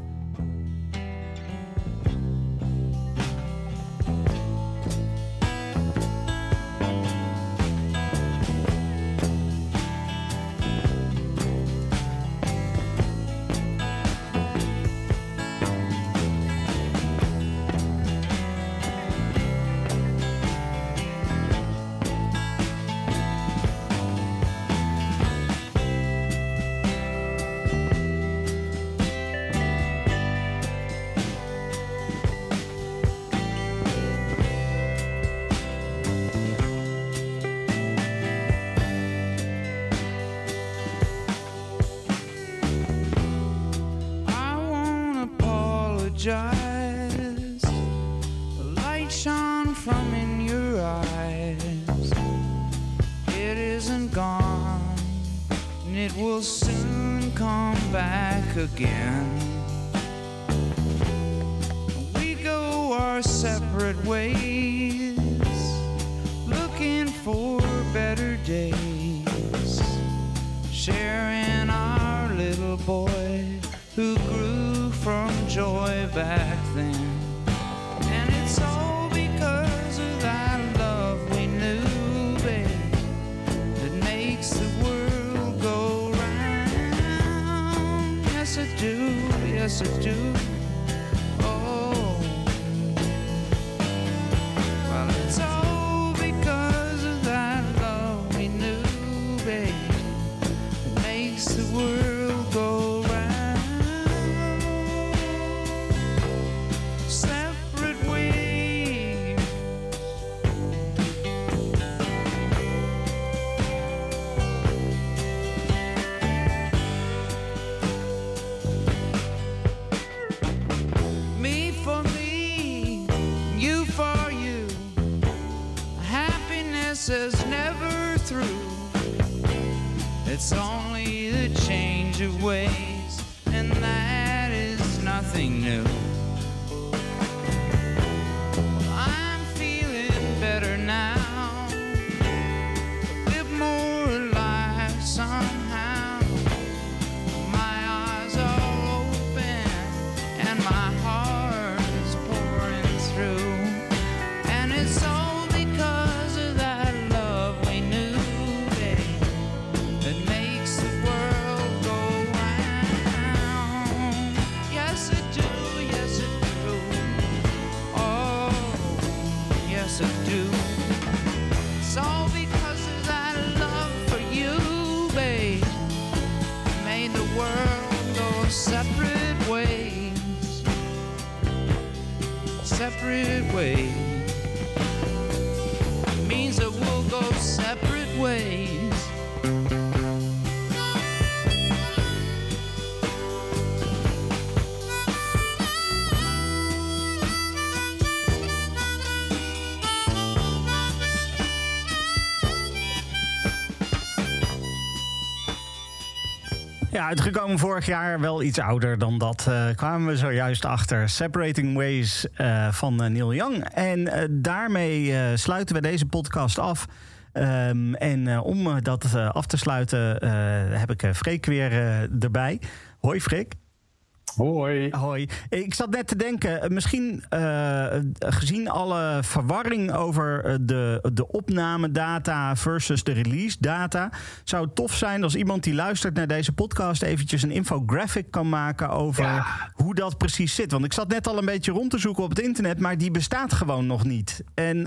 Ja, uitgekomen vorig jaar, wel iets ouder dan dat. eh, kwamen we zojuist achter. Separating Ways eh, van eh, Neil Young. En daarmee sluiten we deze podcast af. Ehm, en om dat af te sluiten heb ik Freek weer erbij. Hoi Freek. Hoi. Hoi. Ik zat net te denken, eh, misschien eh, gezien alle verwarring over eh, de, de opnamedata versus de release data, zou het tof zijn als iemand die luistert naar deze podcast eventjes een infographic kan maken over hoe dat precies zit. Want ik zat net al een beetje rond te zoeken op het internet, maar die bestaat gewoon nog niet. En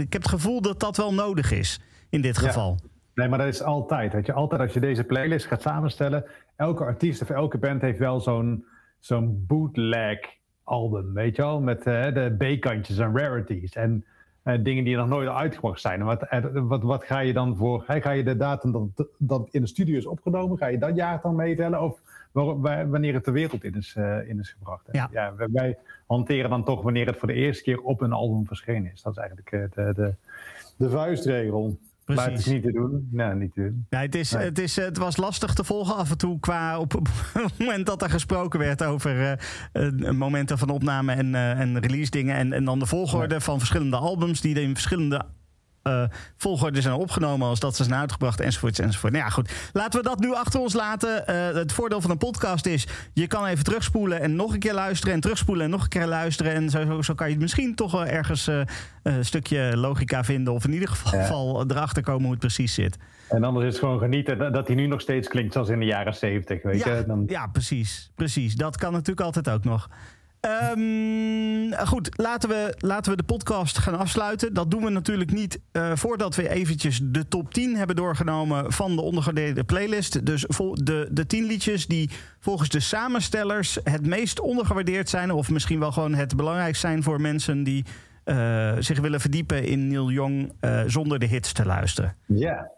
ik heb het gevoel dat dat wel nodig is in dit Ja. geval. Nee, maar dat is altijd. Weet je, altijd als je deze playlist gaat samenstellen, elke artiest of elke band heeft wel zo'n zo'n bootleg album, weet je wel, met eh, de B-kantjes en rarities en eh, dingen die nog nooit uitgebracht zijn. En wat, wat, wat ga je dan voor? Hè, ga je de datum dat, dat in de studio is opgenomen, ga je dat jaar dan meetellen? Of waar- wanneer het de wereld in is, eh, in is gebracht? Ja. wij, hanteren dan toch wanneer het voor de eerste keer op een album verschenen is. Dat is eigenlijk de, de, de vuistregel. Maar het is niet te doen. Nee, niet te doen. Nee, het, is, Nee. Het, is, het was lastig te volgen af en toe qua op, op (laughs) het moment dat er gesproken werd over eh, eh, momenten van opname en, eh, en release dingen. En, en dan de volgorde van verschillende albums die in verschillende eh volgorde zijn opgenomen als dat ze zijn uitgebracht enzovoort enzovoort. Nou ja, goed. Laten we dat nu achter ons laten. Eh, het voordeel van een podcast is, je kan even terugspoelen en nog een keer luisteren en terugspoelen en nog een keer luisteren. En zo, zo, zo kan je misschien toch wel ergens eh, een stukje logica vinden of in ieder geval erachter komen hoe het precies zit. En anders is het gewoon genieten dat, dat hij nu nog steeds klinkt zoals in de jaren zeventig, weet Ja, je. Dan, ja, precies, precies. Dat kan natuurlijk altijd ook nog. Ehm, goed, laten we, laten we de podcast gaan afsluiten. Dat doen we natuurlijk niet eh, voordat we eventjes de top 10 hebben doorgenomen van de ondergewaardeerde playlist. Dus de, de 10 liedjes die volgens de samenstellers het meest ondergewaardeerd zijn. Of misschien wel gewoon het belangrijkst zijn voor mensen die eh, zich willen verdiepen in Neil Young eh, zonder de hits te luisteren. Ja.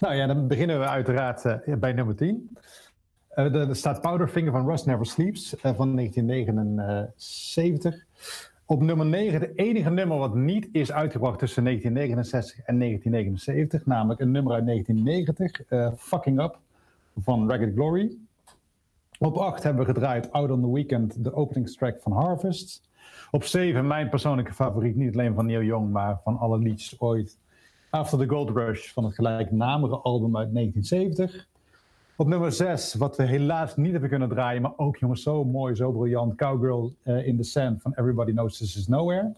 Nou ja, dan beginnen we uiteraard bij nummer 10. Eh, er er staat Powderfinger van Rust Never Sleeps eh, van 1979. Op nummer 9 de enige nummer wat niet is uitgebracht tussen 1969 en 1979. Namelijk een nummer uit 1990, eh, Fucking Up van Ragged Glory. Op 8 hebben we gedraaid Out on the Weekend, de openingstrack van Harvest. Op 7 mijn persoonlijke favoriet, niet alleen van Neil Young, maar van alle liedjes ooit. After the Gold Rush van het gelijknamige album uit 1970. Op nummer 6, wat we helaas niet hebben kunnen draaien, maar ook jongens, zo mooi, zo briljant. Cowgirl eh, in the Sand van Everybody Knows This Is Nowhere.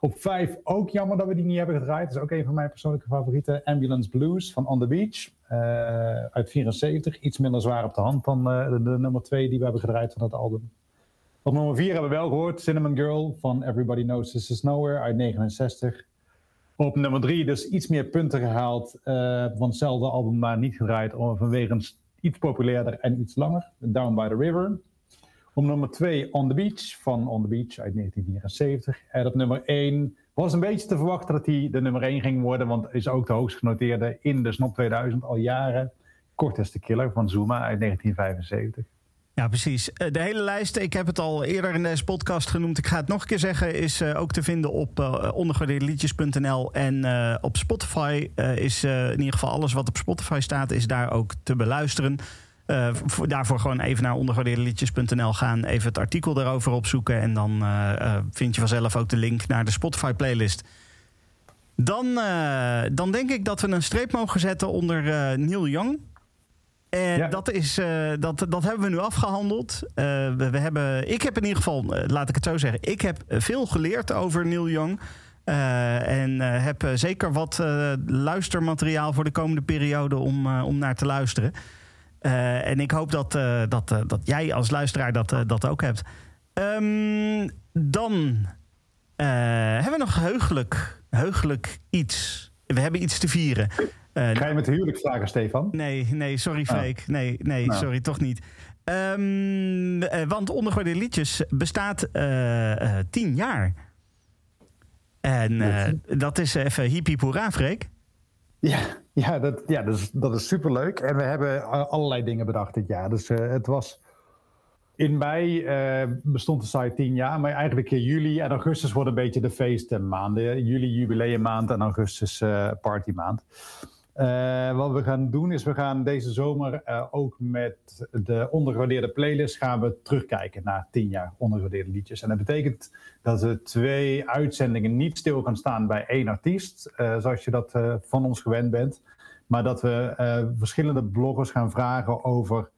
Op 5, ook jammer dat we die niet hebben gedraaid. Dat is ook een van mijn persoonlijke favorieten. Ambulance Blues van On the Beach eh, uit 74. Iets minder zwaar op de hand dan eh, de, nummer 2 die we hebben gedraaid van dat album. Op nummer 4 hebben we wel gehoord Cinnamon Girl van Everybody Knows This Is Nowhere uit 69. Op nummer 3 dus iets meer punten gehaald eh, van hetzelfde album, maar niet gedraaid vanwege iets populairder en iets langer. Down by the River. Op nummer 2 On the Beach van On the Beach uit 1974. En op nummer 1 was een beetje te verwachten dat hij de nummer 1 ging worden, want is ook de hoogst genoteerde in de Snop 2000 al jaren. Kort is de Killer van Zuma uit 1975. Ja, precies. Eh, De hele lijst, ik heb het al eerder in deze podcast genoemd. Ik ga het nog een keer zeggen, is eh, ook te vinden op uh, ondergewaardeerdeliedjes.nl. En eh, op Spotify eh, is eh, in ieder geval alles wat op Spotify staat, is daar ook te beluisteren. Eh, voor, daarvoor gewoon even naar ondergewaardeerdeliedjes.nl gaan. Even het artikel daarover opzoeken. En dan eh, eh, vind je vanzelf ook de link naar de Spotify playlist. Dan, eh, dan denk ik dat we een streep mogen zetten onder eh, Neil Young. En Ja. dat, is, eh, dat, dat hebben we nu afgehandeld. Eh, we, we hebben, ik heb in ieder geval, eh, laat ik het zo zeggen, ik heb eh, veel geleerd over Neil Young. Eh, en eh, heb eh, zeker wat eh, luistermateriaal voor de komende periode om, eh, om naar te luisteren. Eh, en ik hoop dat, eh, dat, eh, dat jij als luisteraar dat, eh, dat ook hebt. Ehm, dan eh, hebben we nog heugelijk, heugelijk iets. We hebben iets te vieren. Eh, Ga je met de huwelijksvragen, Stefan? Nee, nee, sorry Oh. Freek. Nee, nee, Nou. sorry, toch niet. Ehm, eh, want Ondergewaardeerde Liedjes bestaat eh, tien jaar. En dat is even hiep hoera, Freek. Ja, ja, dat, ja dat, is, dat is superleuk. En we hebben allerlei dingen bedacht dit jaar. Dus het was... In mei bestond de site tien jaar, maar eigenlijk in juli en augustus worden een beetje de feestmaanden. Juli jubileummaand en augustus eh partymaand. Eh, wat we gaan doen is, we gaan deze zomer eh, ook met de ondergewaardeerde playlist gaan we terugkijken naar tien jaar ondergewaardeerde liedjes. En dat betekent dat er twee uitzendingen niet stil gaan staan bij één artiest, eh, zoals je dat van ons gewend bent. Maar dat we verschillende bloggers gaan vragen over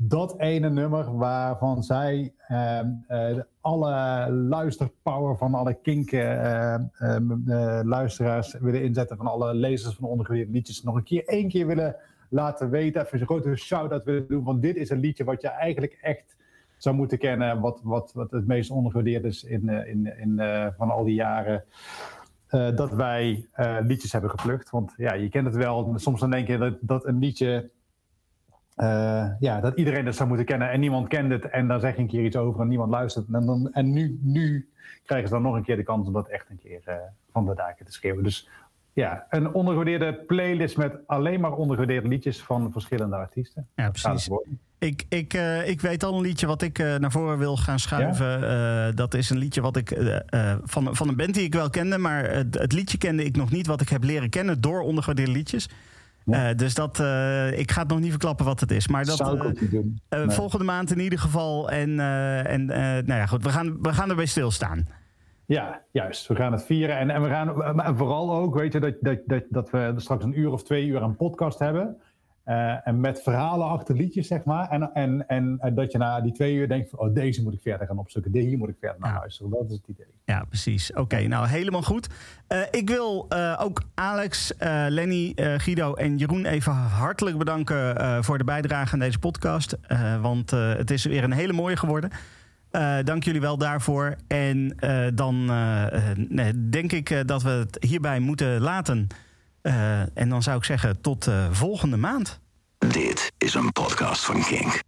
dat ene nummer waarvan zij eh, eh, alle luisterpower van alle kink eh, eh, eh, luisteraars willen inzetten, van alle lezers van ondergewaardeerde liedjes, nog een keer één keer willen laten weten. Even een grote shout-out willen doen, want dit is een liedje wat je eigenlijk echt zou moeten kennen, wat, wat, wat het meest ondergewaardeerd is in, in, in, van al die jaren. dat wij liedjes hebben geplukt. Want ja, je kent het wel. Soms dan denk je dat, dat een liedje eh, ja, dat iedereen het zou moeten kennen en niemand kent het. En dan zeg je een keer iets over en niemand luistert. En, dan, en nu, nu krijgen ze dan nog een keer de kans om dat echt een keer eh, van de daken te schreeuwen. Dus ja, een ondergewaardeerde playlist met alleen maar ondergewaardeerde liedjes van verschillende artiesten. Ja, precies. Ik, ik, eh, ik weet al een liedje wat ik naar voren wil gaan schuiven. Dat is een liedje wat ik van, van een band die ik wel kende, maar het, het liedje kende ik nog niet, wat ik heb leren kennen door ondergewaardeerde liedjes. Ja. Eh, dus dat, eh, ik ga het nog niet verklappen wat het is. Maar dat, zou ik eh, ook niet doen. Nee. volgende maand in ieder geval. En, en nou ja, goed, we gaan, we gaan erbij stilstaan. Ja, juist. We gaan het vieren. En, en we gaan maar vooral ook, weet je, dat, dat, dat, dat we straks een uur of twee uur een podcast hebben. Eh, en met verhalen achter liedjes, zeg maar. En, en, en, en dat je na die twee uur denkt: van, oh, deze moet ik verder gaan opzoeken. Die hier moet ik verder naar luisteren. Dat is het idee. Ja, precies. Oké, nou helemaal goed. Eh, ik wil eh, ook Alex, Lenny, Guido en Jeroen even hartelijk bedanken voor de bijdrage aan deze podcast. Want het is weer een hele mooie geworden. Dank jullie wel daarvoor. En dan denk ik dat we het hierbij moeten laten. Eh, en dan zou ik zeggen tot eh, volgende maand. Dit is een podcast van Kink.